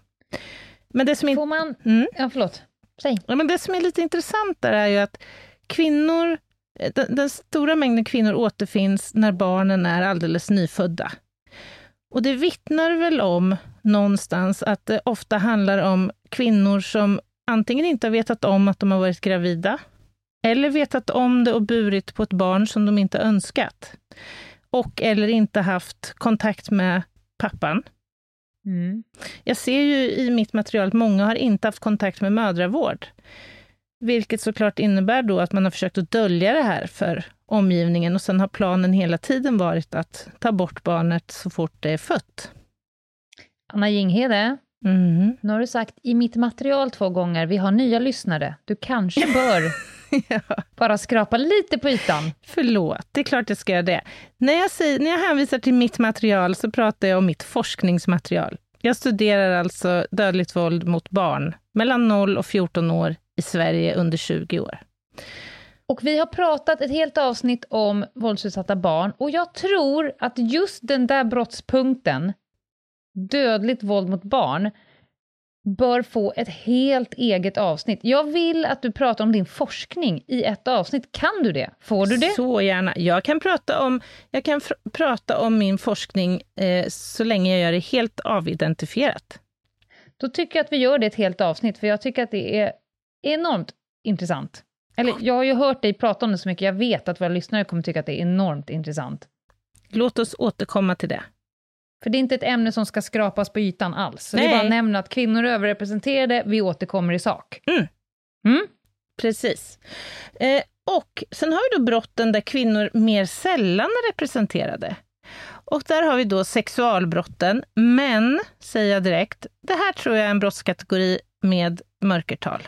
Men det som, in, Får man... mm, Ja, förlåt. Säg. ja, men det som är lite intressant där är ju att kvinnor, eh, den, den stora mängden kvinnor återfinns när barnen är alldeles nyfödda. Och det vittnar väl om någonstans att det ofta handlar om kvinnor som antingen inte har vetat om att de har varit gravida, eller vetat om det och burit på ett barn som de inte önskat. Och eller inte haft kontakt med pappan. Mm. Jag ser ju i mitt material att många har inte haft kontakt med mödravård. Vilket såklart innebär då att man har försökt att dölja det här för omgivningen och sen har planen hela tiden varit att ta bort barnet så fort det är fött. Anna Jinghede, Mm. nu har du sagt i mitt material två gånger, vi har nya lyssnare. Du kanske bör ja, bara skrapa lite på ytan. förlåt, det är klart jag ska göra det. När jag, säger, när jag hänvisar till mitt material så pratar jag om mitt forskningsmaterial. Jag studerar alltså dödligt våld mot barn mellan 0 och 14 år i Sverige under 20 år. Och vi har pratat ett helt avsnitt om våldsutsatta barn och jag tror att just den där brottspunkten, dödligt våld mot barn, bör få ett helt eget avsnitt. Jag vill att du pratar om din forskning i ett avsnitt. Kan du det? Får du det? Så gärna. Jag kan prata om, jag kan prata om min forskning eh, så länge jag gör det helt avidentifierat. Då tycker jag att vi gör det ett helt avsnitt, för jag tycker att det är enormt intressant. Eller jag har ju hört dig prata om det så mycket, jag vet att våra lyssnare kommer tycka att det är enormt intressant. Låt oss återkomma till det. För det är inte ett ämne som ska skrapas på ytan alls. Så vi Nej. bara nämner att kvinnor är överrepresenterade, vi återkommer i sak. Mm. Mm? Precis. Eh, och sen har vi då brotten där kvinnor mer sällan är representerade. Och där har vi då sexualbrotten, men, säger jag direkt, det här tror jag är en brottskategori med mörkertal.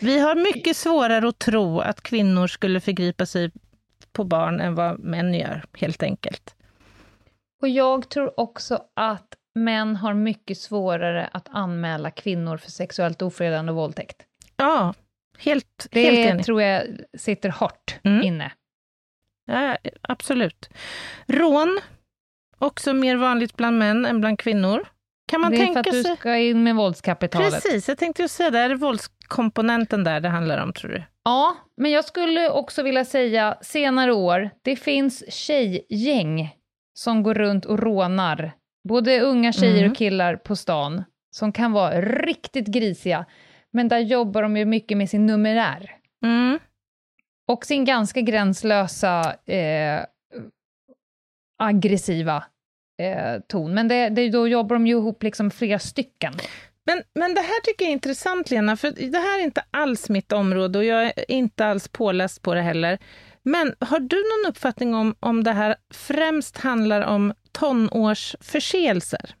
Vi har mycket svårare att tro att kvinnor skulle förgripa sig på barn än vad män gör, helt enkelt. Och jag tror också att män har mycket svårare att anmäla kvinnor för sexuellt ofredande och våldtäkt. Ja, helt, Det helt enig. tror jag sitter hårt Mm. inne. Ja, absolut. Rån, också mer vanligt bland män än bland kvinnor. Kan man det är för tänka att du sig... ska in med våldskapitalet. Precis, jag tänkte ju säga det, är det våldskomponenten där det handlar om, tror du? Ja, men jag skulle också vilja säga senare år, det finns tjejgäng som går runt och rånar både unga tjejer Mm. och killar på stan, som kan vara riktigt grisiga, men där jobbar de ju mycket med sin numerär Mm. och sin ganska gränslösa eh, aggressiva eh, ton. Men det, det, då jobbar de ju ihop liksom flera stycken. Men, men det här tycker jag är intressant, Lena, för det här är inte alls mitt område och jag är inte alls påläst på det heller. Men har du någon uppfattning om om det här främst handlar om tonårsförseelser?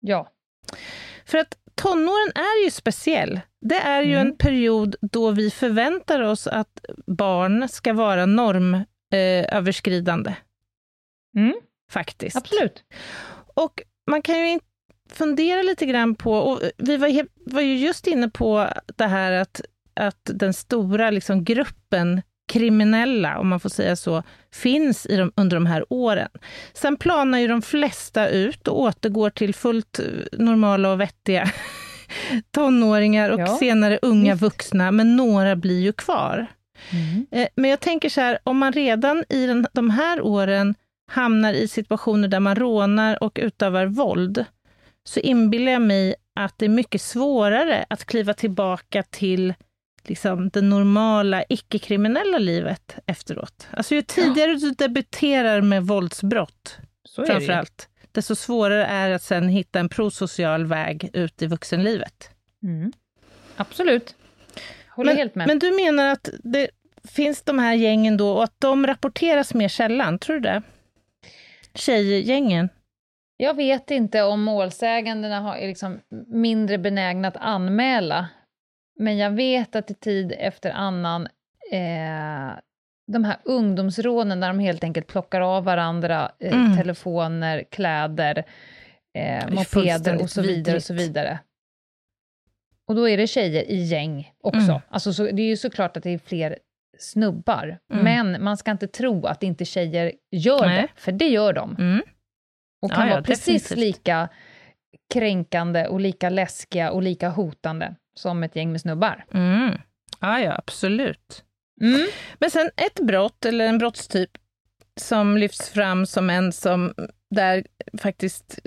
Ja. För att tonåren är ju speciell. Det är ju Mm. en period då vi förväntar oss att barn ska vara normöverskridande. Eh, Mm, faktiskt. absolut. Och man kan ju fundera lite grann på, och vi var, var ju just inne på det här att, att den stora liksom, gruppen kriminella, om man får säga så, finns i de, under de här åren. Sen planar ju de flesta ut och återgår till fullt eh, normala och vettiga tonåringar och Ja, senare unga visst. vuxna, men några blir ju kvar. Eh, Men jag tänker så här, om man redan i den, de här åren hamnar i situationer där man rånar och utövar våld, så inbillar jag mig att det är mycket svårare att kliva tillbaka till liksom, det normala, icke-kriminella livet efteråt. Alltså ju tidigare du debuterar med våldsbrott, framförallt, desto svårare är det att sen hitta en prosocial väg ut i vuxenlivet. Mm. Absolut. Håller Men, helt med. men du menar att det finns de här gängen då och att de rapporteras mer sällan, tror du det? Tjejgängen? Jag vet inte om målsägandena har, är liksom mindre benägna att anmäla, men jag vet att i tid efter annan, eh, de här ungdomsrånen där de helt enkelt plockar av varandra eh, Mm. telefoner, kläder, eh, mopeder och så vidare och så vidrigt. vidare. Och då är det tjejer i gäng också. Mm. Alltså, så, det är ju såklart att det är fler snubbar, Mm. men man ska inte tro att inte tjejer gör Nej. det, för det gör de Mm. och kan Ja, ja, vara precis definitivt. lika kränkande och lika läskiga och lika hotande som ett gäng med snubbar. Mm. Ja, ja, absolut. Mm. Men sen ett brott, eller en brottstyp, som lyfts fram som en som, där faktiskt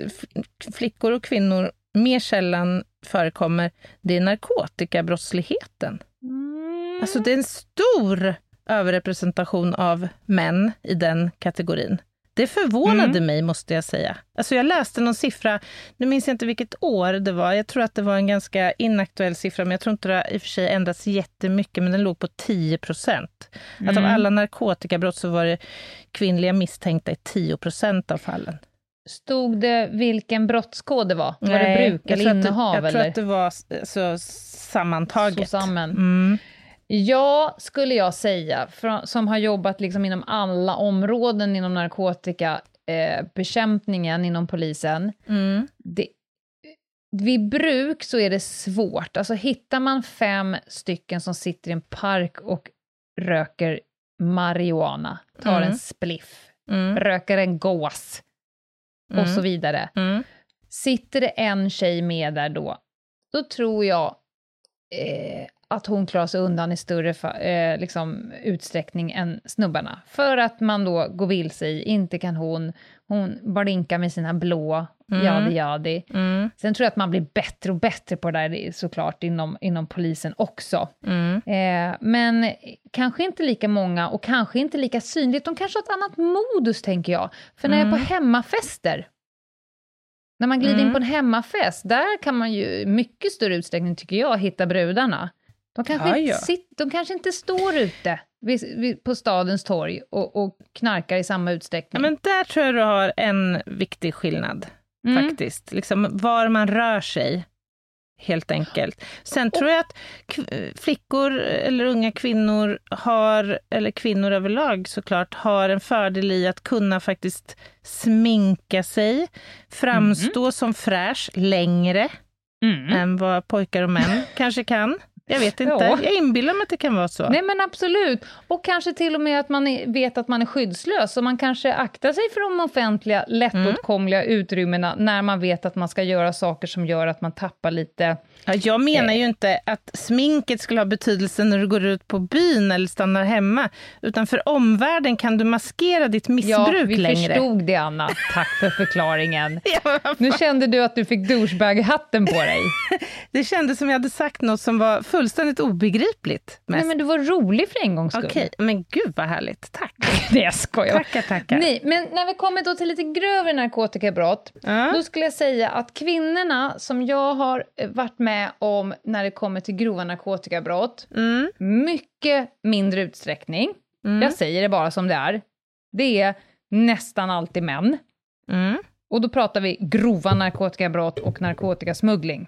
flickor och kvinnor mer sällan förekommer, det är narkotikabrottsligheten. Alltså det är en stor överrepresentation av män i den kategorin. Det förvånade mig, måste jag säga. Alltså jag läste någon siffra, nu minns jag inte vilket år det var, jag tror att det var en ganska inaktuell siffra, men jag tror inte det har i och för sig ändrats jättemycket, men den låg på 10 procent. Att av alla narkotikabrott så var det kvinnliga misstänkta i 10 procent av fallen. Stod det vilken brottskod det var? var det Nej, bruk eller tror att det- innehav? Jag tror eller? att det var så sammantaget. Så samman. Mm. Ja, skulle jag säga, som har jobbat liksom inom alla områden inom narkotikabekämpningen eh, inom polisen. Mm. Det, vid bruk så är det svårt. Alltså hittar man fem stycken som sitter i en park och röker marijuana, tar Mm. en spliff, Mm. röker en gås och Mm. så vidare. Mm. Sitter det en tjej med där då, då tror jag eh, att hon klarar sig undan i större fa- eh, liksom, utsträckning än snubbarna. För att man då går vilse i, inte kan hon, hon blinkar med sina blå, Mm. jadi jadi. Mm. Sen tror jag att man blir bättre och bättre på det där såklart inom, inom polisen också. Mm. Eh, men kanske inte lika många och kanske inte lika synligt. De kanske har ett annat modus, tänker jag. För när jag är på Mm. hemmafester, när man glider in Mm. på en hemmafest, där kan man ju i mycket större utsträckning, tycker jag, hitta brudarna. De kanske, Ja, inte, ja. sit, de kanske inte står ute vid, vid, på stadens torg och, och knarkar i samma Ja, utsträckning. men där tror jag du har en viktig skillnad, Mm. faktiskt. Liksom var man rör sig, helt enkelt. Sen tror jag att flickor eller unga kvinnor har, eller kvinnor överlag såklart, har en fördel i att kunna faktiskt sminka sig, framstå som fräsch längre Mm. än vad pojkar och män kanske kan. Jag vet inte. Ja. Jag inbillar mig att det kan vara så. Nej men absolut, och kanske till och med att man är, vet att man är skyddslös, så man kanske aktar sig för de offentliga, lättåtkomliga utrymmena när man vet att man ska göra saker som gör att man tappar lite... Ja, jag menar Eh. ju inte att sminket skulle ha betydelse när du går ut på byn eller stannar hemma, utan för omvärlden kan du maskera ditt Ja, missbruk vi längre. förstod det Anna, tack för förklaringen. Ja, Nu kände du att du fick douchebag-hatten på dig. det kändes som jag hade sagt något som var fullständigt obegripligt. Nej Mest. men du var rolig för en gångs skull. Okej, men gud vad härligt. Tack. Nej jag skojar. Tackar, tackar. Nej, men när vi kommer då till lite grövre narkotikabrott, Ja. Då skulle jag säga att kvinnorna som jag har eh, varit med om när det kommer till grova narkotikabrott, Mm, mycket mindre utsträckning, mm, jag säger det bara som det är, det är nästan alltid män. mm. Och då pratar vi grova narkotikabrott och narkotikasmuggling.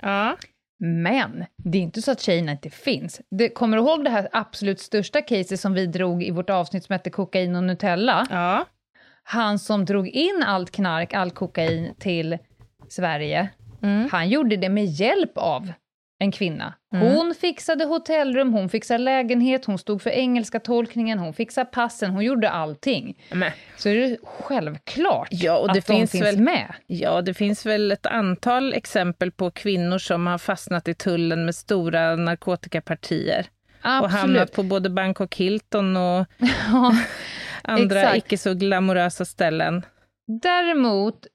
Ja. Men det är inte så att tjejerna inte finns. Det, kommer du ihåg det här absolut största caset som vi drog i vårt avsnitt som hette Kokain och Nutella? ja. Han som drog in allt knark, all kokain till Sverige, Mm. han gjorde det med hjälp av en kvinna. Mm. Hon fixade hotellrum, hon fixade lägenhet, hon stod för engelska tolkningen, hon fixade passen, hon gjorde allting. Men, Så är det självklart Ja, och det att de finns finns väl- med. Ja, det finns väl ett antal exempel på kvinnor som har fastnat i tullen med stora narkotikapartier. och hamnat på både Bangkok Hilton och Ja, andra exakt. icke så glamorösa ställen. Däremot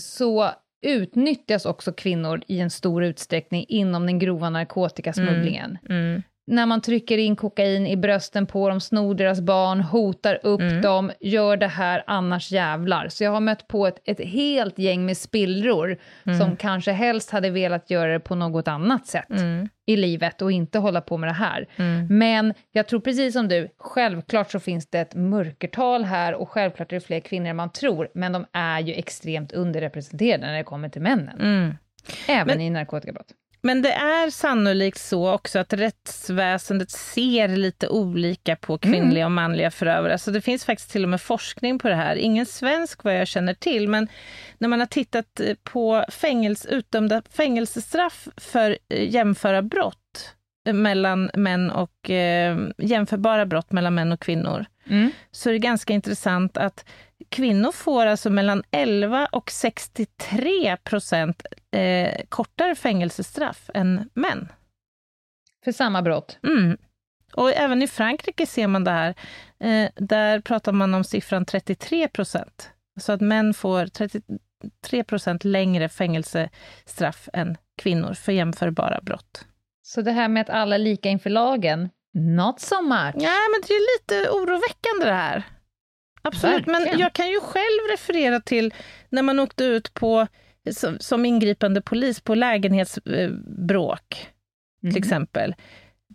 så utnyttjas också kvinnor i en stor utsträckning inom den grova narkotikasmugglingen. Mm. mm. När man trycker in kokain i brösten på dem, snor deras barn, hotar upp Mm. dem, gör det här annars jävlar. Så jag har mött på ett, ett helt gäng med spillror Mm. som kanske helst hade velat göra det på något annat sätt Mm. i livet och inte hålla på med det här. Mm. Men jag tror precis som du, självklart så finns det ett mörkertal här och självklart är det fler kvinnor än man tror, men de är ju extremt underrepresenterade när det kommer till männen, Mm. även Men- i narkotikabrott. Men det är sannolikt så också att rättsväsendet ser lite olika på kvinnliga och manliga förövare. Alltså det finns faktiskt till och med forskning på det här. Ingen svensk vad jag känner till, men när man har tittat eh, på fängelse, utdömda fängelsestraff för eh, jämföra brott eh, mellan män och eh, jämförbara brott mellan män och kvinnor, Mm. så är det ganska intressant att kvinnor får alltså mellan 11 och 63 procent eh, kortare fängelsestraff än män. För samma brott. Mm. Och även i Frankrike ser man det här. Eh, där pratar man om siffran 33 procent. Så att män får 33 procent längre fängelsestraff än kvinnor för jämförbara brott. Så det här med att alla är lika inför lagen, not so much. Ja, men det är lite oroväckande det här. Absolut, men Verkligen. jag kan ju själv referera till när man åkte ut på, som, som ingripande polis på lägenhetsbråk, till Mhm. exempel.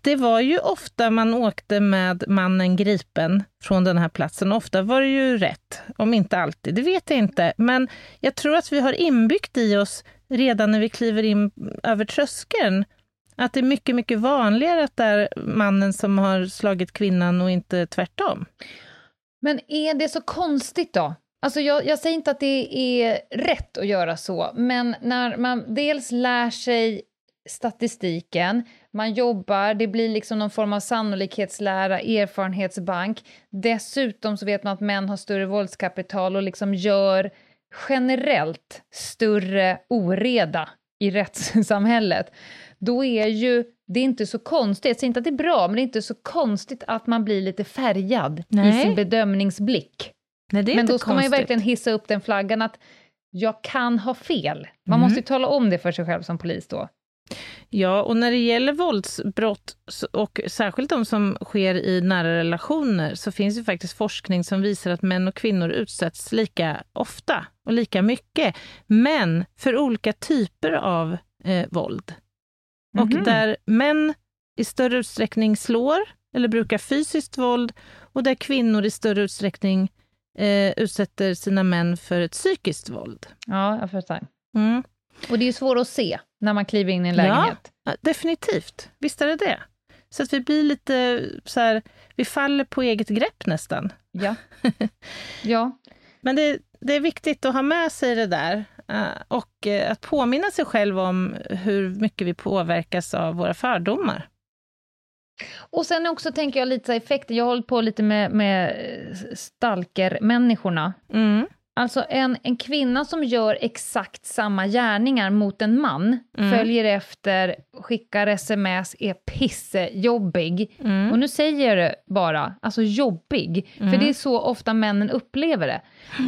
Det var ju ofta man åkte med mannen gripen från den här platsen. Ofta var det ju rätt, om inte alltid. Det vet jag inte. Men jag tror att vi har inbyggt i oss redan när vi kliver in över tröskeln att det är mycket, mycket vanligare att det är mannen som har slagit kvinnan och inte tvärtom. Men är det så konstigt då? Alltså jag, jag säger inte att det är rätt att göra så, men när man dels lär sig statistiken, man jobbar, det blir liksom någon form av sannolikhetslära, erfarenhetsbank. Dessutom så vet man att män har större våldskapital och liksom gör generellt större oreda i rättssamhället. Då är ju det är inte så konstigt, jag säger inte att det är bra, men det är inte så konstigt att man blir lite färgad i Nej. sin bedömningsblick. Nej, Men då ska man ju konstigt. verkligen hissa upp den flaggan att jag kan ha fel. Man Mm. måste ju tala om det för sig själv som polis då. Ja, och när det gäller våldsbrott, och särskilt de som sker i nära relationer, så finns det faktiskt forskning som visar att män och kvinnor utsätts lika ofta och lika mycket, men för olika typer av eh, våld. Och Mhm. där män i större utsträckning slår eller brukar fysiskt våld och där kvinnor i större utsträckning eh, utsätter sina män för ett psykiskt våld. Ja, jag förstår. Mm. Och det är ju svårt att se när man kliver in i en lägenhet. Ja, definitivt, visst är det det. Så att vi blir lite så här, vi faller på eget grepp nästan. Ja. ja. Men det, det är viktigt att ha med sig det där eh, och eh, att påminna sig själv om hur mycket vi påverkas av våra fördomar. Och sen också tänker jag lite så effekter, jag har hållit på lite med, med stalker-människorna. Mm. Alltså en, en kvinna som gör exakt samma gärningar mot en man, Mm. följer efter, skickar sms, är pissejobbig. Mm. Och nu säger jag det bara, alltså jobbig, för Mm. det är så ofta männen upplever det.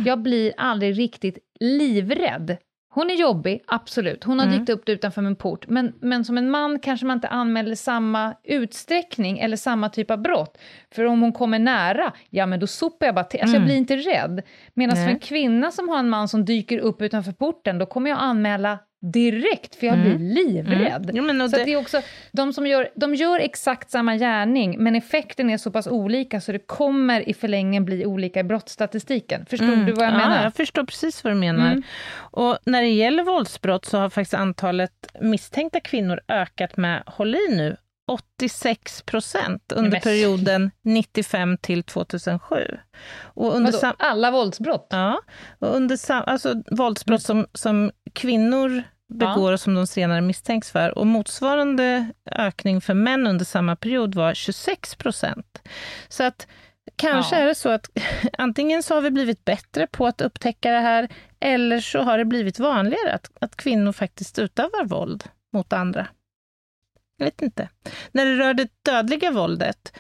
Jag blir aldrig riktigt livrädd. Hon är jobbig, absolut. Hon har Mm. dykt upp utanför min port. Men, men som en man kanske man inte anmäler samma utsträckning eller samma typ av brott. För om hon kommer nära, ja men då sopar jag bara till. Alltså jag Mm. blir inte rädd. Medan för en kvinna som har en man som dyker upp utanför porten, då kommer jag anmäla direkt, för jag Mm. blir livrädd. Mm. Jo, Så det- det är också, de som gör, de gör exakt samma gärning, men effekten är så pass olika så det kommer i förlängningen bli olika i brottsstatistiken. Förstod Mm. du vad jag ja, menar? jag förstår precis vad du menar. Mm. Och när det gäller våldsbrott så har faktiskt antalet misstänkta kvinnor ökat med, håll i nu, 86 procent under Men- perioden 95 till 2007. Och under Vadå, alla våldsbrott? Ja, och under alltså våldsbrott som, som kvinnor begår och som de senare misstänks för. Och motsvarande ökning för män under samma period var 26 procent. Så att kanske Ja. är det så att antingen så har vi blivit bättre på att upptäcka det här, eller så har det blivit vanligare att, att kvinnor faktiskt utövar våld mot andra. Jag vet inte. När det rör det dödliga våldet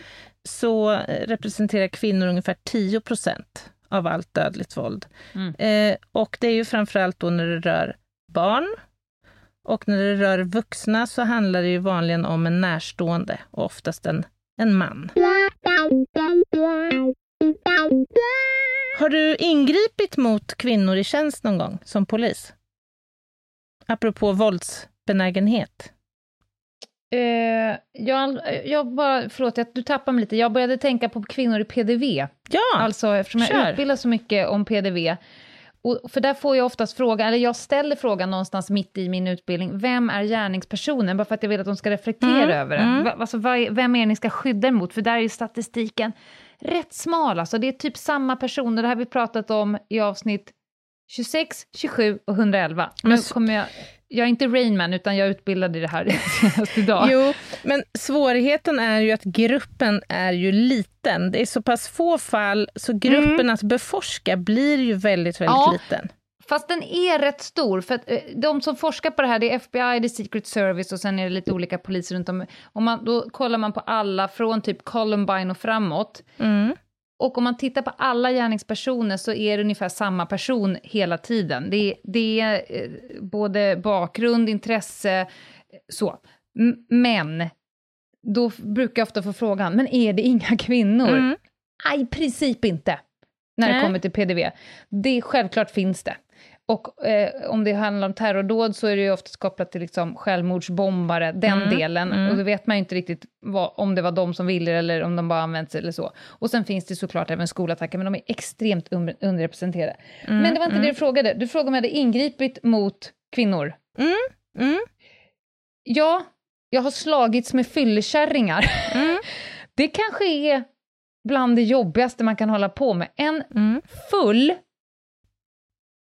så eh, representerar kvinnor ungefär 10 procent av allt dödligt våld. Mm. Eh, och det är ju framförallt då när det rör barn. Och när det rör vuxna så handlar det ju vanligen om en närstående och oftast en, en man. Har du ingripit mot kvinnor i tjänst någon gång som polis? Apropå våldsbenägenhet. Eh, jag, jag bara, förlåt, jag, du tappar mig lite. Jag började tänka på kvinnor i PDV. Ja, Alltså eftersom jag kör. utbildar så mycket om PDV. Och, för där får jag oftast frågan, eller jag ställer frågan någonstans mitt i min utbildning, vem är gärningspersonen? Bara för att jag vill att de ska reflektera Mm, över det. mm. Va, alltså, vem är det ni ska skydda emot? För där är ju statistiken rätt smal. Alltså, det är typ samma personer, det här har vi pratat om i avsnitt 26, 27 och 111. Men nu kommer jag, jag är inte Rainman, utan jag är utbildad i det här senast idag. Jo, men svårigheten är ju att gruppen är ju liten. Det är så pass få fall, så gruppen att beforska blir ju väldigt, väldigt Ja. liten. Fast den är rätt stor, för att eh, de som forskar på det här, det är FBI, det är Secret Service och sen är det lite olika poliser runt om. Om man, då kollar man på alla från typ Columbine och framåt. Mm. Och om man tittar på alla gärningspersoner så är det ungefär samma person hela tiden. Det, är- det är eh, både bakgrund, intresse, så. Men, då brukar jag ofta få frågan, men är det inga kvinnor? Mm. Nej, i princip inte. När det Nej. kommer till PDV. Det, självklart finns det. Och eh, om det handlar om terrordåd så är det ju oftast kopplat till liksom självmordsbombare, den Mm, delen. mm. Och då vet man ju inte riktigt vad, om det var de som ville eller om de bara använts eller så. Och sen finns det såklart även skolattacker, men de är extremt un- underrepresenterade. Mm, men det var inte mm. det du frågade. Du frågade om jag hade ingripit mot kvinnor. Mm. Ja, jag har slagits med fyllekärringar. Mm. Det kanske är bland det jobbigaste man kan hålla på med. En Mm. full,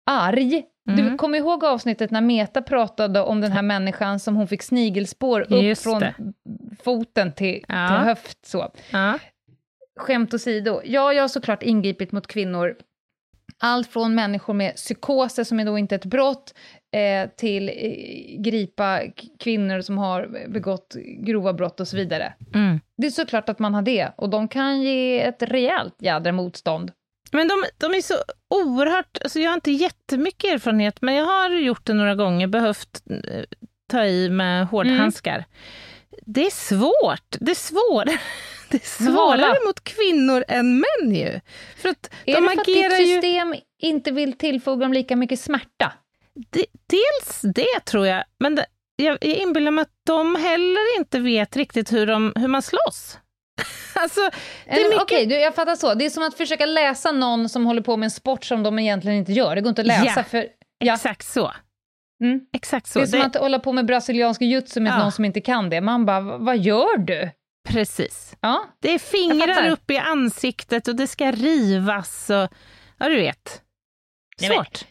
arg. Du Mm. kommer ihåg avsnittet när Meta pratade om den här människan som hon fick snigelspår upp Just från det. foten till, Ja. till höft så. Ja. Skämt åsido. Ja, jag har såklart ingripit mot kvinnor. Allt från människor med psykoser, som är då inte ett brott, eh, till eh, gripa kvinnor som har begått grova brott och så vidare. Mm. Det är såklart att man har det, och de kan ge ett rejält jädra motstånd. Men de, de är så oerhört... Alltså jag har inte jättemycket erfarenhet, men jag har gjort det några gånger, behövt eh, ta i med hårdhandskar. Det är svårt. Det är svårt. Det är svårare Hala. mot kvinnor än män ju. För att Är de det för att ditt agerar ju... system inte vill tillfoga dem lika mycket smärta? De, dels det tror jag, men det, jag, jag inbillar mig att de heller inte vet riktigt hur, de, hur man slåss. alltså, det är mycket... Okej, du, jag fattar så. Det är som att försöka läsa någon som håller på med en sport som de egentligen inte gör. Det går inte att läsa Ja, för... Ja. Exakt så. Mm. Exakt så. Det är som Det- att hålla på med brasiliansk jujutsu med Ja. någon som inte kan det. Man bara, vad gör du? Precis. Ja, Det är fingrar upp i ansiktet och det ska rivas och... Ja, du vet. Svårt.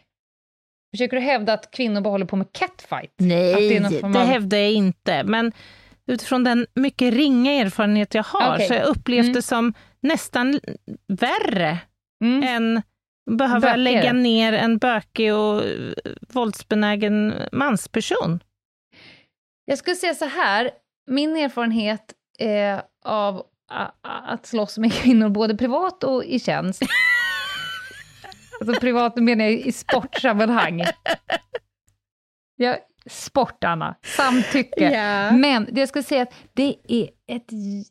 försöker du hävda att kvinnor bara håller på med catfight? Nej, Att det är det, av- hävdar jag inte. Men utifrån den mycket ringa erfarenhet jag har Okej. så jag upplevt Mm. det som nästan värre Mm. än behöva Bökigare. lägga ner en bökig och eh, våldsbenägen mansperson. Jag skulle säga så här, min erfarenhet eh, av att slåss med kvinnor, både privat och i tjänst, alltså privat menar jag i sportsammanhang. Ja, sport, Anna. Samtycke. Ja. Men det jag skulle säga att det är ett,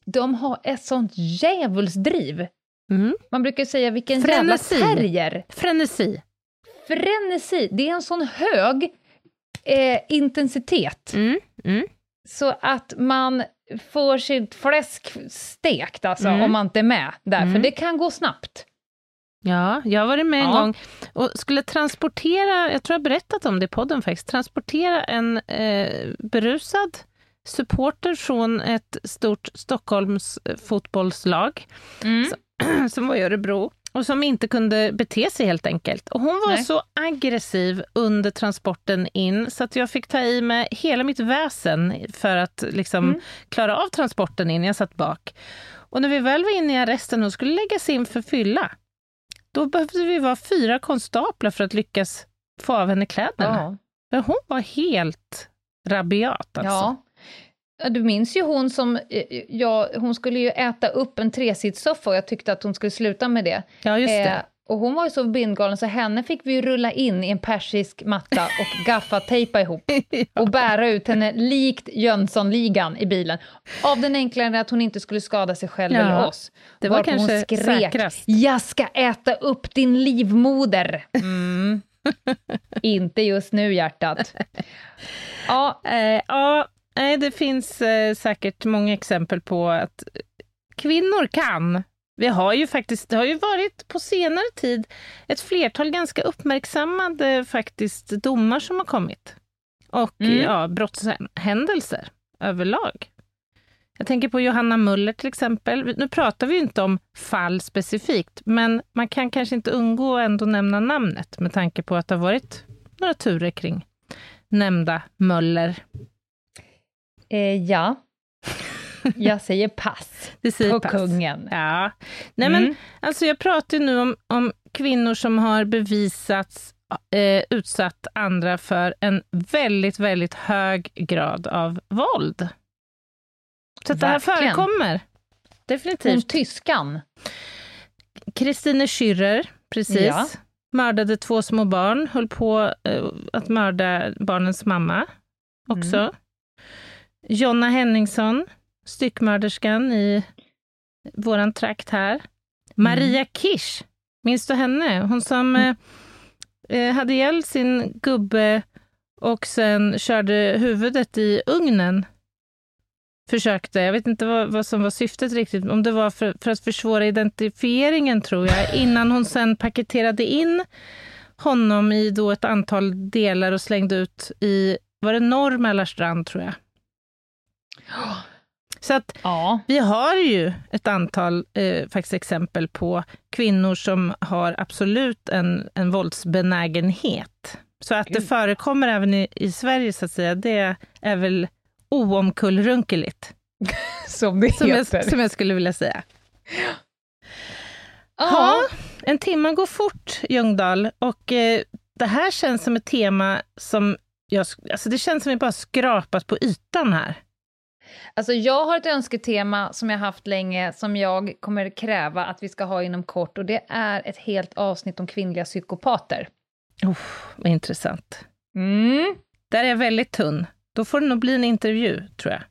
de har ett sånt djävulsdriv. Mm. Man brukar säga vilken Frenesi. jävla terrier. Frenesi. Frenesi, det är en sån hög eh, intensitet. Mm. Mm. Så att man får sitt fläsk stekt, alltså, Mm. om man inte är med där. För Mm. det kan gå snabbt. Ja, jag har varit med en Ja. gång och skulle transportera, jag tror jag berättat om det i podden faktiskt, transportera en eh, berusad supporter från ett stort Stockholms eh, fotbollslag som var i Örebro och som inte kunde bete sig helt enkelt. Och hon var Nej. så aggressiv under transporten in så att jag fick ta i med hela mitt väsen för att liksom Mm. klara av transporten in. Jag satt bak. Och när vi väl var inne i arresten och skulle läggas in för fylla, då behövde vi vara fyra konstaplar för att lyckas få av henne kläderna. Ja. Men hon var helt rabiat alltså. ja. Ja, Du minns ju hon som, eh, ja, hon skulle ju äta upp en tresitssoffa och jag tyckte att hon skulle sluta med det. Ja, just det. Eh, och hon var ju så bindgalen så henne fick vi rulla in i en persisk matta och gaffatejpa ihop och bära ut henne likt Jönssonligan i bilen. Av den enkla anledningen att hon inte skulle skada sig själv Ja, eller oss. det var Varpå hon kanske skrek, säkrast. Jag ska äta upp din livmoder. Mm. inte just nu hjärtat. Ja, Eh, ja, det finns eh, säkert många exempel på att kvinnor kan. Vi har ju faktiskt, det har ju varit på senare tid ett flertal ganska uppmärksammade faktiskt domar som har kommit. Och Mm. ja, brottshändelser överlag. Jag tänker på Johanna Muller till exempel. Nu pratar vi inte om fall specifikt, men man kan kanske inte undgå att ändå nämna namnet med tanke på att det har varit några turer kring nämnda Möller. eh, ja. Jag säger pass Det säger på pass. kungen. Ja. Nej, men Mm. alltså jag pratar ju nu om, om kvinnor som har bevisats eh, utsatt andra för en väldigt, väldigt hög grad av våld. Så det här förekommer. Hon Definitivt. tyskan. Kristine Schürrer, precis. Ja. Mördade två små barn, höll på eh, att mörda barnens mamma också. Mm. Jonna Henningsson, styckmörderskan i våran trakt här. Maria Kish, minns du henne? Hon som eh, eh, hade ihjäl sin gubbe och sen körde huvudet i ugnen. Försökte, jag vet inte vad, vad som var syftet riktigt, om det var för, för att försvåra identifieringen tror jag, innan hon sen paketerade in honom i då ett antal delar och slängde ut i, var det norr Mälarstrand tror jag. Så att Ja. vi har ju ett antal eh, faktiskt exempel på kvinnor som har absolut en, en våldsbenägenhet. Så att det Gud. förekommer även i, i Sverige, så att säga, det är väl oomkullrunkeligt, Som det som heter. jag, som jag skulle vilja säga. Ja. En timme går fort, Ljungdahl, och eh, det här känns som ett tema som jag, alltså det känns som vi bara skrapat på ytan här. Alltså jag har ett önsketema som jag haft länge, som jag kommer kräva att vi ska ha inom kort, och det är ett helt avsnitt om kvinnliga psykopater. Oh, vad intressant. Mm. Där är jag väldigt tunn. Då får det nog bli en intervju, tror jag.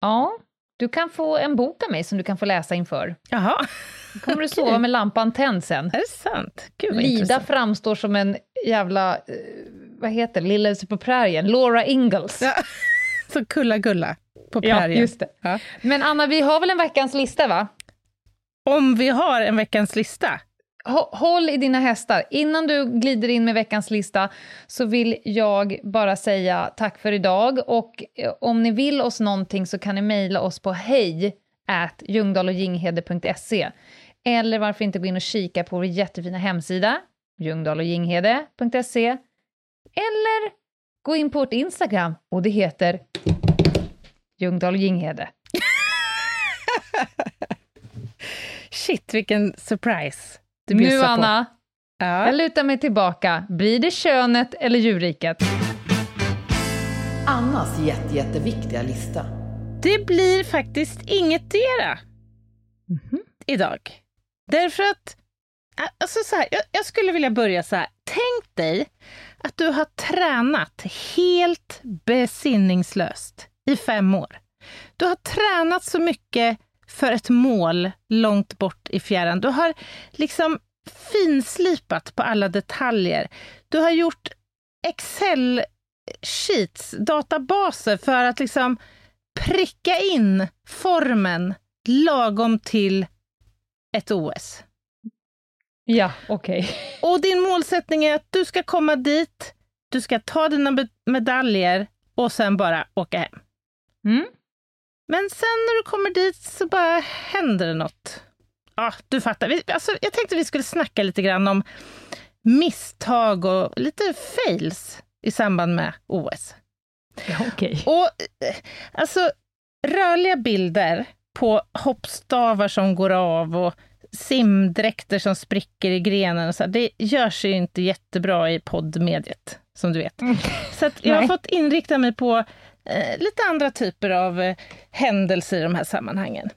Ja, du kan få en bok av mig som du kan få läsa inför. Jaha, Då kommer du sova med lampan tänd sen. är det sant? Gud Lida intressant. framstår som en jävla, eh, vad heter det, Lilla på prärien, Laura Ingalls. Ja, Så kulla-gulla på Ja, prärien. just det. Ja. Men Anna, vi har väl en veckans lista, va? Om vi har en veckans lista. Hå- Håll i dina hästar. Innan du glider in med veckans lista så vill jag bara säga tack för idag. Och eh, om ni vill oss någonting så kan ni mejla oss på hej. Eller varför inte gå in och kika på vår jättefina hemsida, ljungdahlochginghede.se. Eller gå in på vårt Instagram och det heter Ljungdahl och Ginghede. Shit, vilken surprise du Nu på. Anna, Ja. jag lutar mig tillbaka. Blir det könet eller djurriket? Annas jätte, jätteviktiga lista. Det blir faktiskt ingetdera idag. Därför att, alltså så här, jag, jag skulle vilja börja så här. Tänk dig att du har tränat helt besinningslöst i fem år. Du har tränat så mycket för ett mål långt bort i fjärran. Du har liksom finslipat på alla detaljer. Du har gjort Excel-sheets, databaser, för att liksom pricka in formen lagom till ett OS. Ja, okej. Och din målsättning är att du ska komma dit, du ska ta dina medaljer och sen bara åka hem. Mm. Men sen när du kommer dit så bara händer det något. Ja, du fattar. Vi, alltså, jag tänkte vi skulle snacka lite grann om misstag och lite fails i samband med OS. Ja, okej. Och eh, alltså, rörliga bilder på hoppstavar som går av och simdräkter som spricker i grenen och så, det gör sig ju inte jättebra i poddmediet, som du vet. Så att jag har fått inrikta mig på eh, lite andra typer av eh, händelser i de här sammanhangen.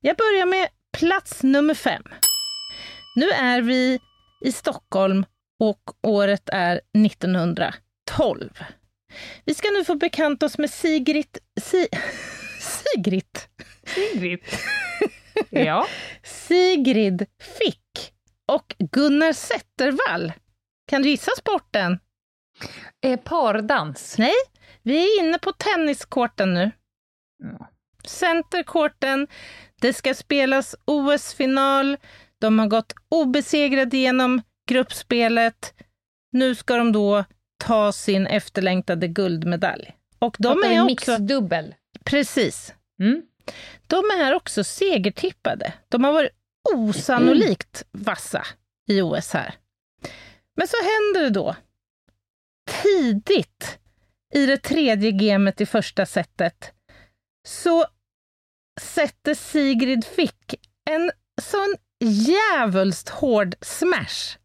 Jag börjar med plats nummer fem. Nu är vi i Stockholm och året är 1912. Vi ska nu få bekanta oss med Sigrid... Si, Sigrid? Sigrid. ja. Sigrid Fick och Gunnar Zettervall. Kan du gissa sporten? Eh, pardans. Nej, vi är inne på tenniskorten nu. Ja. Centerkorten. Det ska spelas OS-final. De har gått obesegrade genom gruppspelet. Nu ska de då ta sin efterlängtade guldmedalj. Och de Pratar är också... mixdubbel. Precis. Mm. De är också segertippade. De har varit osannolikt vassa i OS här. Men så händer det då, tidigt i det tredje gamet i första setet, så sätter Sigrid Fick en sån jävulst hård smash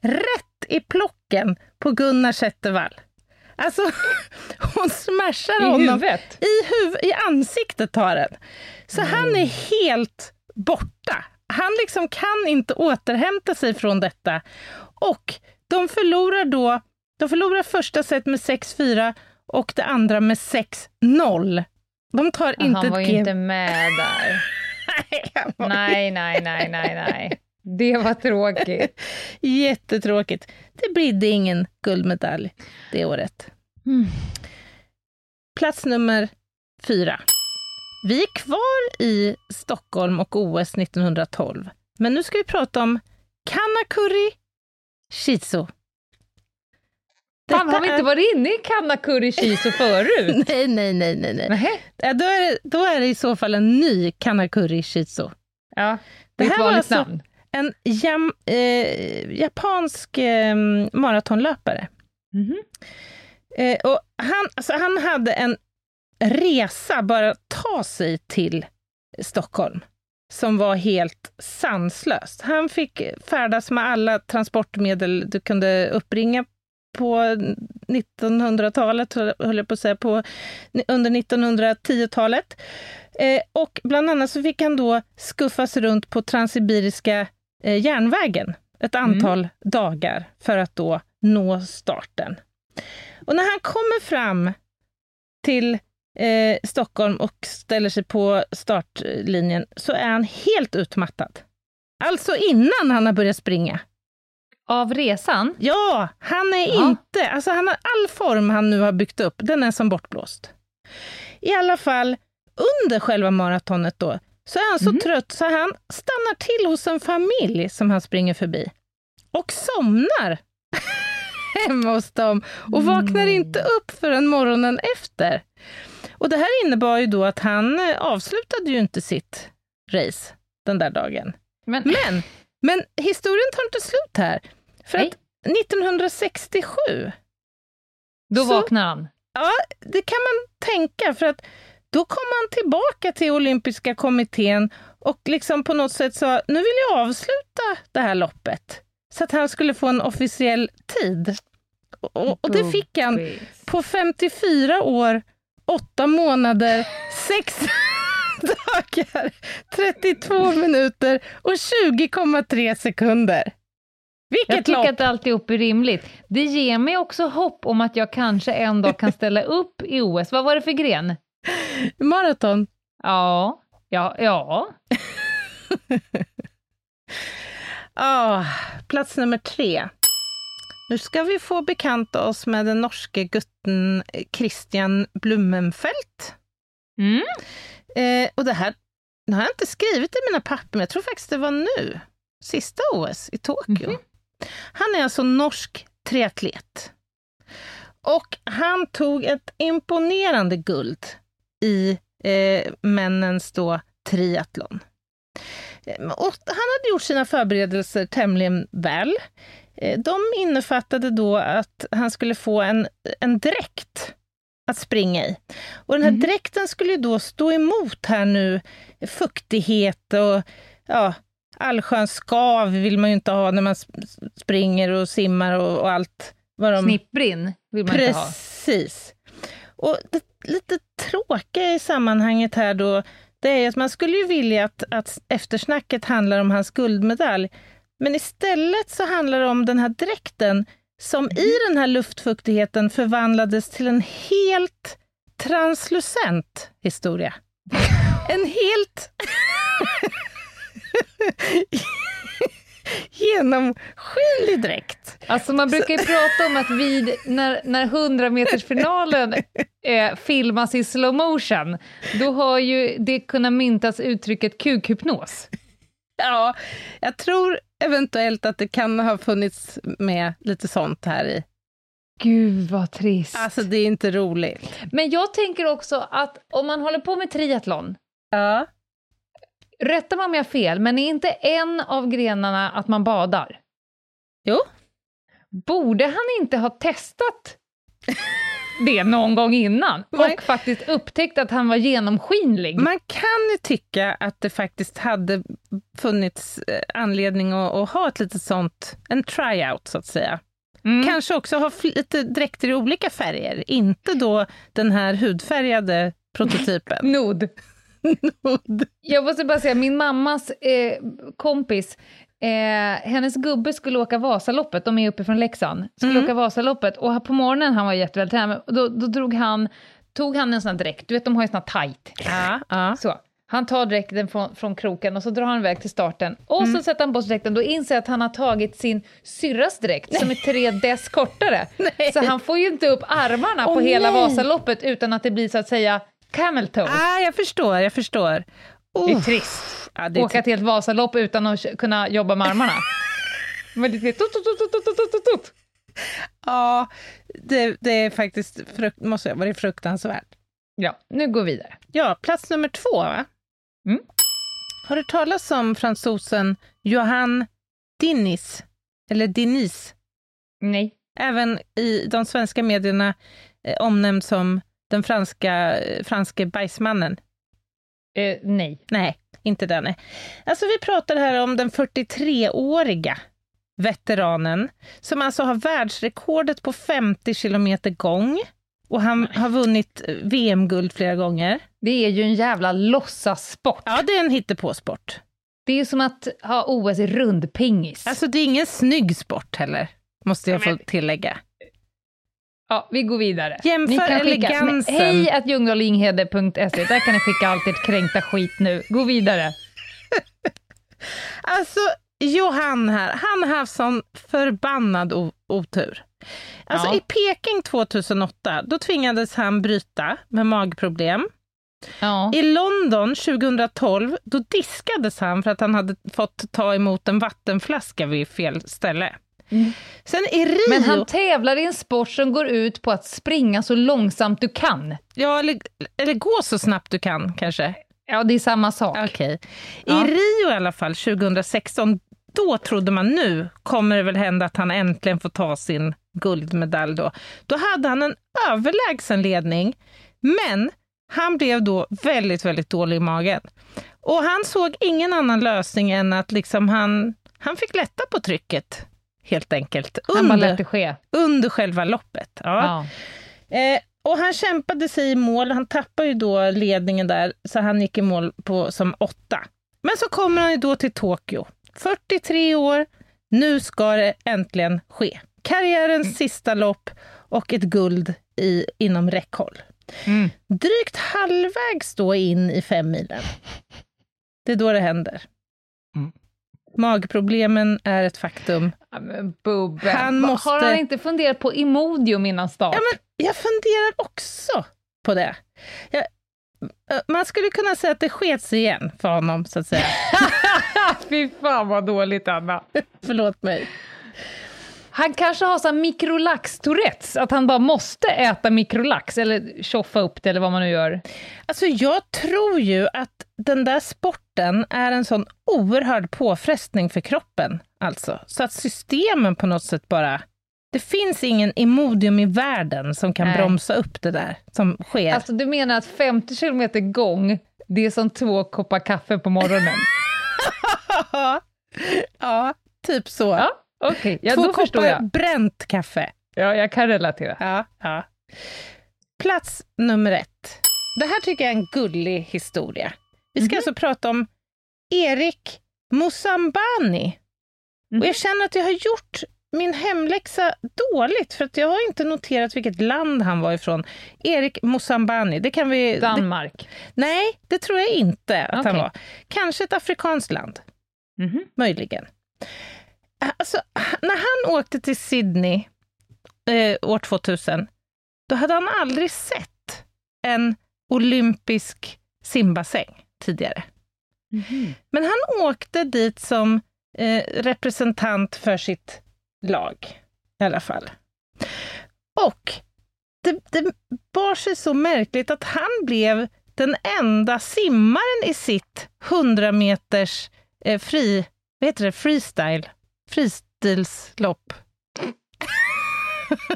rätt i plocken på Gunnar Zettervall. Alltså, hon smashar I honom huvudet. i, huv- i ansiktet tar den. Så han är helt borta. Han liksom kan inte återhämta sig från detta. Och de förlorar då, de förlorar första set med 6-4 och det andra med 6-0. De tar Ja, inte han var ett ju game. inte med där. Nej, nej, nej, nej, nej. Det var tråkigt. Jättetråkigt. Det bidde ingen guldmedalj det året. Mm. Plats nummer fyra. Vi är kvar i Stockholm och OS 1912. Men nu ska vi prata om Kanakuri Shizu. Fan, har Detta vi inte varit inne i Kanakuri Shizu förut? Nej, nej, nej, nej. nej. Nej. Ja, Då, är det, då är det i så fall en ny Kanakuri Shizu. Ja, det Det här var alltså- namn. En jam, eh, japansk eh, maratonlöpare. Mhm. Eh, och han, alltså han hade en resa bara ta sig till Stockholm som var helt sanslöst. Han fick färdas med alla transportmedel du kunde uppbringa på 1900-talet, höll jag på att säga, på, under 1910-talet. Eh, och bland annat så fick han då skuffas runt på Transsibiriska eh, järnvägen ett antal dagar för att då nå starten. Och när han kommer fram till eh, Stockholm och ställer sig på startlinjen så är han helt utmattad. Alltså innan han har börjat springa. Av resan? Ja, han är Ja. inte... Alltså han har all form han nu har byggt upp, den är som bortblåst. I alla fall, under själva maratonet då, så är han så Mhm. trött så han stannar till hos en familj som han springer förbi. Och somnar hemma hos dem och vaknar Mm. inte upp förrän morgonen efter. Och det här innebar ju då att han eh, avslutade ju inte sitt race den där dagen. Men, Men, men historien tar inte slut här. För Nej. att 1967, då så- vaknar han. det kan man tänka, för att då kom han tillbaka till olympiska kommittén och liksom på något sätt sa, nu vill jag avsluta det här loppet. Så att han skulle få en officiell tid. Och, och det fick han på 54 år, 8 månader, 6 dagar, 32 minuter och 20,3 sekunder. Jag Vilket tycker lopp! att alltihop är rimligt. Det ger mig också hopp om att jag kanske en dag kan ställa upp i OS. Vad var det för gren? Maraton. Ja, ja, ja. Ah, plats nummer tre. Nu ska vi få bekanta oss med den norske gutten Christian Blumenfeldt. Mm. Eh, och det här det har jag inte skrivit i mina papper, men jag tror faktiskt det var nu. Sista OS i Tokyo. Mhm. Han är alltså norsk triatlet. Och han tog ett imponerande guld i eh, männens då triathlon. Eh, Och han hade gjort sina förberedelser tämligen väl. Eh, De innefattade då att han skulle få en, en dräkt att springa i. Och den här Mhm. dräkten skulle då stå emot här nu fuktighet och ja, allsköns skav vill man ju inte ha när man sp- springer och simmar och, och allt vad de... Snippbrinn vill man inte ha. Precis. Och det, lite tråkiga i sammanhanget här då, det är att man skulle ju vilja att, att eftersnacket handlar om hans guldmedalj, men istället så handlar det om den här dräkten som i den här luftfuktigheten förvandlades till en helt translucent historia. En helt genomskinlig dräkt. Alltså man brukar ju prata om att vid, när, när 100-metersfinalen eh, filmas i slow motion, då har ju det kunnat myntas uttrycket kukhypnos. Ja, jag tror eventuellt att det kan ha funnits med lite sånt här i. Gud vad trist. Alltså det är inte roligt. Men jag tänker också att om man håller på med triathlon, Ja. rätta mig om jag har fel, men är inte en av grenarna att man badar? Jo. Borde han inte ha testat det någon gång innan och faktiskt upptäckt att han var genomskinlig? Man kan ju tycka att det faktiskt hade funnits eh, anledning att, att ha ett litet sånt, en tryout så att säga. Mm. Kanske också ha lite dräkter i olika färger, inte då den här hudfärgade prototypen. Nod. Jag måste bara säga, min mammas eh, kompis, eh, hennes gubbe skulle åka Vasaloppet, de är uppifrån Leksand, skulle Mm. åka Vasaloppet och på morgonen, han var jättevältränad, då, då drog han, tog han en sån här dräkt, du vet de har ju sån här tight. ja, ja. Så. Han tar dräkten från, från kroken och så drar han iväg till starten. Och Mm. så sätter han på sig dräkten, då inser jag att han har tagit sin syrras dräkt som är tre dess kortare. Så han får ju inte upp armarna Åh, på hela nej. Vasaloppet utan att det blir så att säga camel toe. Ah, jag förstår, jag förstår. Det är trist. Ja, det är Åka till ett Vasalopp utan att kunna jobba med armarna. Men det är tut, tut, tut, tut, tut, tut, tut. Ja, det, det är faktiskt frukt, måste vara fruktansvärt. Ja, nu går vi vidare. Ja, plats nummer två, va? Mm. Har du talat om fransosen Johan Dinnis? Eller Dinis? Nej. Även i de svenska medierna eh, omnämnd som den franska, eh, franske bajsmannen. Eh, nej. Nej, inte den. Alltså vi pratar här om den 43-åriga veteranen som alltså har världsrekordet på 50 kilometer gång och han har vunnit eh, VM-guld flera gånger. Det är ju en jävla låtsassport. Ja, det är en hittepåsport. Det är som att ha OS i rundpingis. Alltså det är ingen snygg sport heller, måste jag få tillägga. Ja, vi går vidare. Jämför Ni kan skicka- elegansen. Hej att ljungdahlinghede.se, där kan ni skicka allt ert kränkta skit nu. Gå vidare. Alltså, Johan här, han har haft sån förbannad otur. Alltså Ja. i Peking 2008, då tvingades han bryta med magproblem. Ja. I London 2012, då diskades han för att han hade fått ta emot en vattenflaska vid fel ställe. Mm. Sen i Rio, Men han tävlar i en sport som går ut på att springa så långsamt du kan. ja, eller, eller gå så snabbt du kan kanske. Ja, det är samma sak. I Ja. Rio i alla fall, 2016, då trodde man nu kommer det väl hända att han äntligen får ta sin guldmedalj då. Då hade han en överlägsen ledning, men han blev då väldigt, väldigt dålig i magen. Och han såg ingen annan lösning än att liksom han, han fick lätta på trycket, helt enkelt, under, under själva loppet. Ja. Ja. Eh, och han kämpade sig i mål, han tappade ju då ledningen där, så han gick i mål på, som åtta. Men så kommer han ju då till Tokyo. 43 år, nu ska det äntligen ske. Karriärens sista lopp och ett guld i, inom räckhåll. Mm. Drygt halvvägs då in i femmilen. Det är då det händer. Mm. Magproblemen är ett faktum. Ja, men Bubbe, Han måste- har han inte funderat på Imodium innan start? Ja, men jag funderar också på det. Jag, eh, man skulle kunna säga att det sket sig igen för honom, så att säga. Fy fan vad dåligt, Anna. Förlåt mig. Han kanske har så mikrolax-tourettes, att han bara måste äta mikrolax, eller tjoffa upp det, eller vad man nu gör. Alltså, jag tror ju att den där sporten är en sån oerhörd påfrestning för kroppen, alltså. Så att systemen på något sätt bara... Det finns ingen Imodium i världen som kan Nej. bromsa upp det där som sker. Alltså, du menar att 50 kilometer gång, det är som två koppar kaffe på morgonen? ja, typ så. ja, okej. Ja, Två då koppar jag. bränt kaffe. Ja, jag kan relatera. Ja, ja. Plats nummer ett. Det här tycker jag är en gullig historia. Vi ska alltså prata om Erik Mosambani. Och jag känner att jag har gjort min hemläxa dåligt, för att jag har inte noterat vilket land han var ifrån. Erik Mosambani, det kan vi... Det, Danmark. nej, det tror jag inte att han Okej. var. Kanske ett afrikanskt land, Mhm. möjligen. Alltså, när han åkte till Sydney eh, år 2000, då hade han aldrig sett en olympisk simbassäng tidigare. Men han åkte dit som eh, representant för sitt lag, i alla fall. Och det, det bar sig så märkligt att han blev den enda simmaren i sitt 100 meters eh, fri, vad heter det, freestyle, fristilslopp,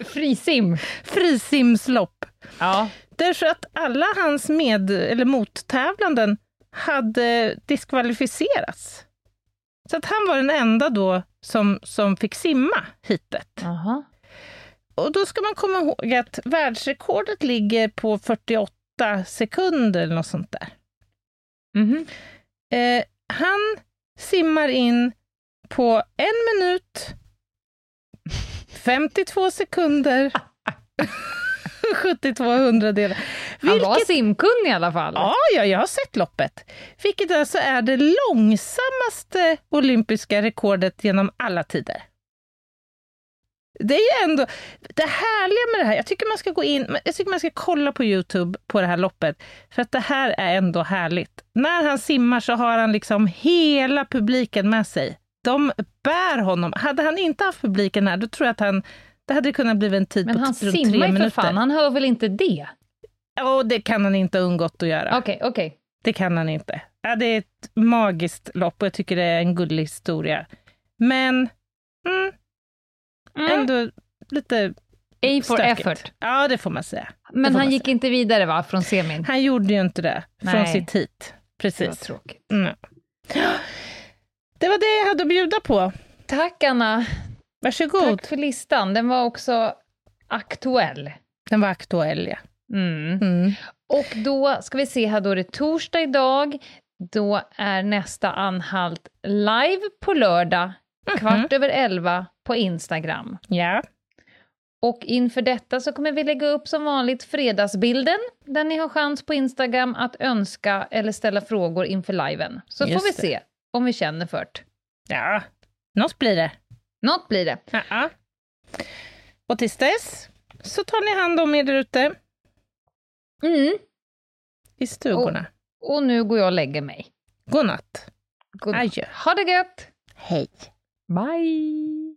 Frisim. frisimslopp. Ja. Därför att alla hans med eller mottävlanden hade diskvalificerats. Så att han var den enda då som, som fick simma hitet. Aha. Och då ska man komma ihåg att världsrekordet ligger på 48 sekunder eller något sånt där. Mhm. Eh, han simmar in på en minut, 52 sekunder, 72 hundradelar. Han var Vilket- simkunnig i alla fall. Ja, ja, jag har sett loppet. Vilket alltså är det långsammaste olympiska rekordet genom alla tider. Det är ju ändå det härliga med det här. Jag tycker man ska gå in, jag tycker man ska kolla på Youtube på det här loppet. För att det här är ändå härligt. När han simmar så har han liksom hela publiken med sig. De bär honom. Hade han inte haft publiken här, då tror jag att han, det hade kunnat bli en tid Men på han runt tre simmar ju för minuter. fan, han hör väl inte det? Och det kan han inte ha undgått att göra. Okej, okej. Det kan han inte. Ja, det är ett magiskt lopp och jag tycker det är en gullig historia. Men mm, Mm. ändå lite A for stökigt. effort. Ja, det får man säga. Men han gick inte vidare va, från semin? Han gjorde ju inte det från Nej. sitt hit. Det var Precis. tråkigt. Mm. Det var det jag hade att bjuda på. Tack Anna, Varsågod. tack för listan. Den var också aktuell. Den var aktuell, ja. Mm. Mm. Och då ska vi se här, då är det torsdag idag. Då är nästa anhalt live på lördag, kvart över elva på Instagram. Ja. Och inför detta så kommer vi lägga upp som vanligt fredagsbilden, där ni har chans på Instagram att önska eller ställa frågor inför liven. Så Just får vi se om vi känner för det. ja, något blir det. Något blir det. Ja. Och tills dess så tar ni hand om er där ute Mm. i stugorna. Och nu går jag och lägger mig. God natt. God Adjö. Ha det gött! Hej. Bye!